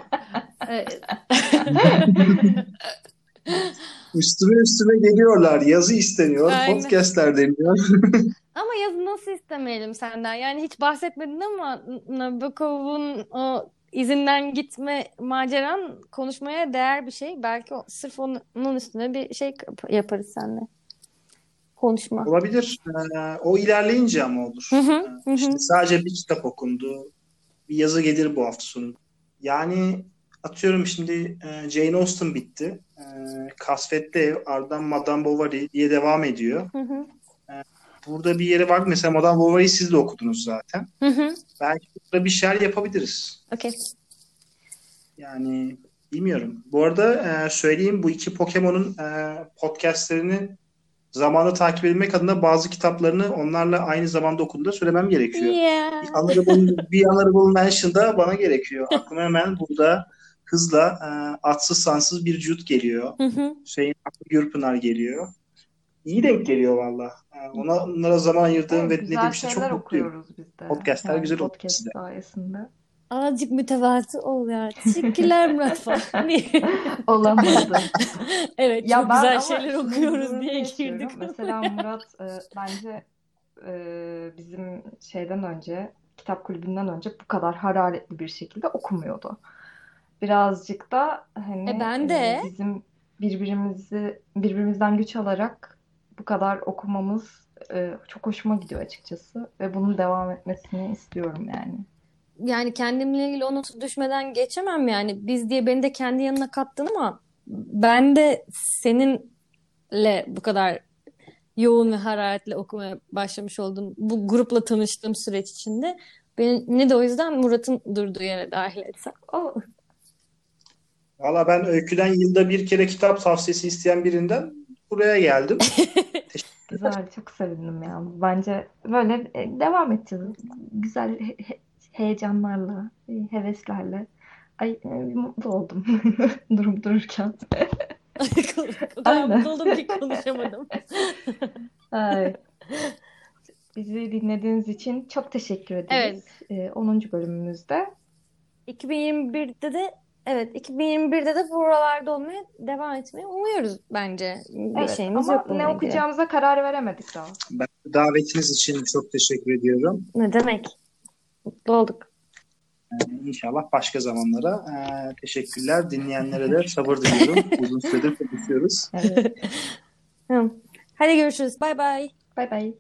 Evet. Üstüme üstüme geliyorlar. Yazı isteniyor. Aynen. Podcastler deniyor. Ama yazı nasıl istemeyelim senden? Yani hiç bahsetmedin ama Nabokov'un o izinden gitme maceran konuşmaya değer bir şey. Belki o, sırf onun, onun üstüne bir şey yap- yaparız seninle. Konuşma. Olabilir. Ee, o ilerleyince ama olur. Hı hı, Ee, hı sadece bir kitap okundu. Bir yazı gelir bu hafta sonu. Yani atıyorum şimdi e, Jane Austen bitti. E, Kasvetli Ev, ardından Madame Bovary diye devam ediyor. Hı hı, Burada bir yeri var. Mesela Madame Bovary'yi siz de okudunuz zaten. hı hı. Belki burada bir şeyler yapabiliriz. Okey. Yani Bilmiyorum. Bu arada e, söyleyeyim bu iki Pokemon'un e, podcastlerini zamanı takip edilmek adına bazı kitaplarını onlarla aynı zamanda okuduğunda söylemem gerekiyor. Yeah. Bir honorable, bir honorable mention da bana gerekiyor. Aklıma hemen burada hızla e, atsız sansız bir Jude geliyor. Aklı Gürpınar geliyor. İyi denk geliyor valla. E, ona, onlara zaman ayırdığım Evet, ve dinlediğim için çok mutluyum. okuyoruz biz de. Podcastler Yani güzel oldu podcast sayesinde. Azıcık mütevazı ol ya. Teşekkürler Murat falan. Olamadı. Evet Ya çok ben güzel şeyler okuyoruz diye yaşıyorum. girdik. Mesela Murat e, bence e, bizim şeyden önce, kitap kulübünden önce bu kadar hararetli bir şekilde okumuyordu. Birazcık da hani E ben e, de. bizim birbirimizi birbirimizden güç alarak bu kadar okumamız e, çok hoşuma gidiyor açıkçası ve bunun devam etmesini istiyorum yani. Yani kendimle ilgili o notu düşmeden geçemem yani. Biz diye beni de kendi yanına kattın ama ben de seninle bu kadar yoğun ve hararetle okumaya başlamış oldum. Bu grupla tanıştığım süreç içinde. Beni de o yüzden Murat'ın durduğu yere dahil etsem. O Valla ben öyküden yılda bir kere kitap tavsiyesi isteyen birinden buraya geldim. güzel, çok sevindim ya. Bence böyle e, devam edeceğiz. Güzel heyecanlarla, e, heveslerle. Ay e, mutlu oldum durup dururken. Aynen. mutlu oldum ki konuşamadım. Ay. Bizi dinlediğiniz için çok teşekkür ederiz. E, 10. bölümümüzde. 2021'de de evet 2021'de de buralarda olmaya devam etmeyi umuyoruz bence. Bir Evet, şeyimiz ama yok ne okuyacağımıza karar veremedik daha. Ben davetiniz için çok teşekkür ediyorum. Ne demek? Mutlu olduk. Ee, İnşallah başka zamanlara. Ee, teşekkürler. Dinleyenlere de sabır diliyorum. Uzun süredir konuşuyoruz. Evet. Hadi görüşürüz. Bay bay. Bay bay.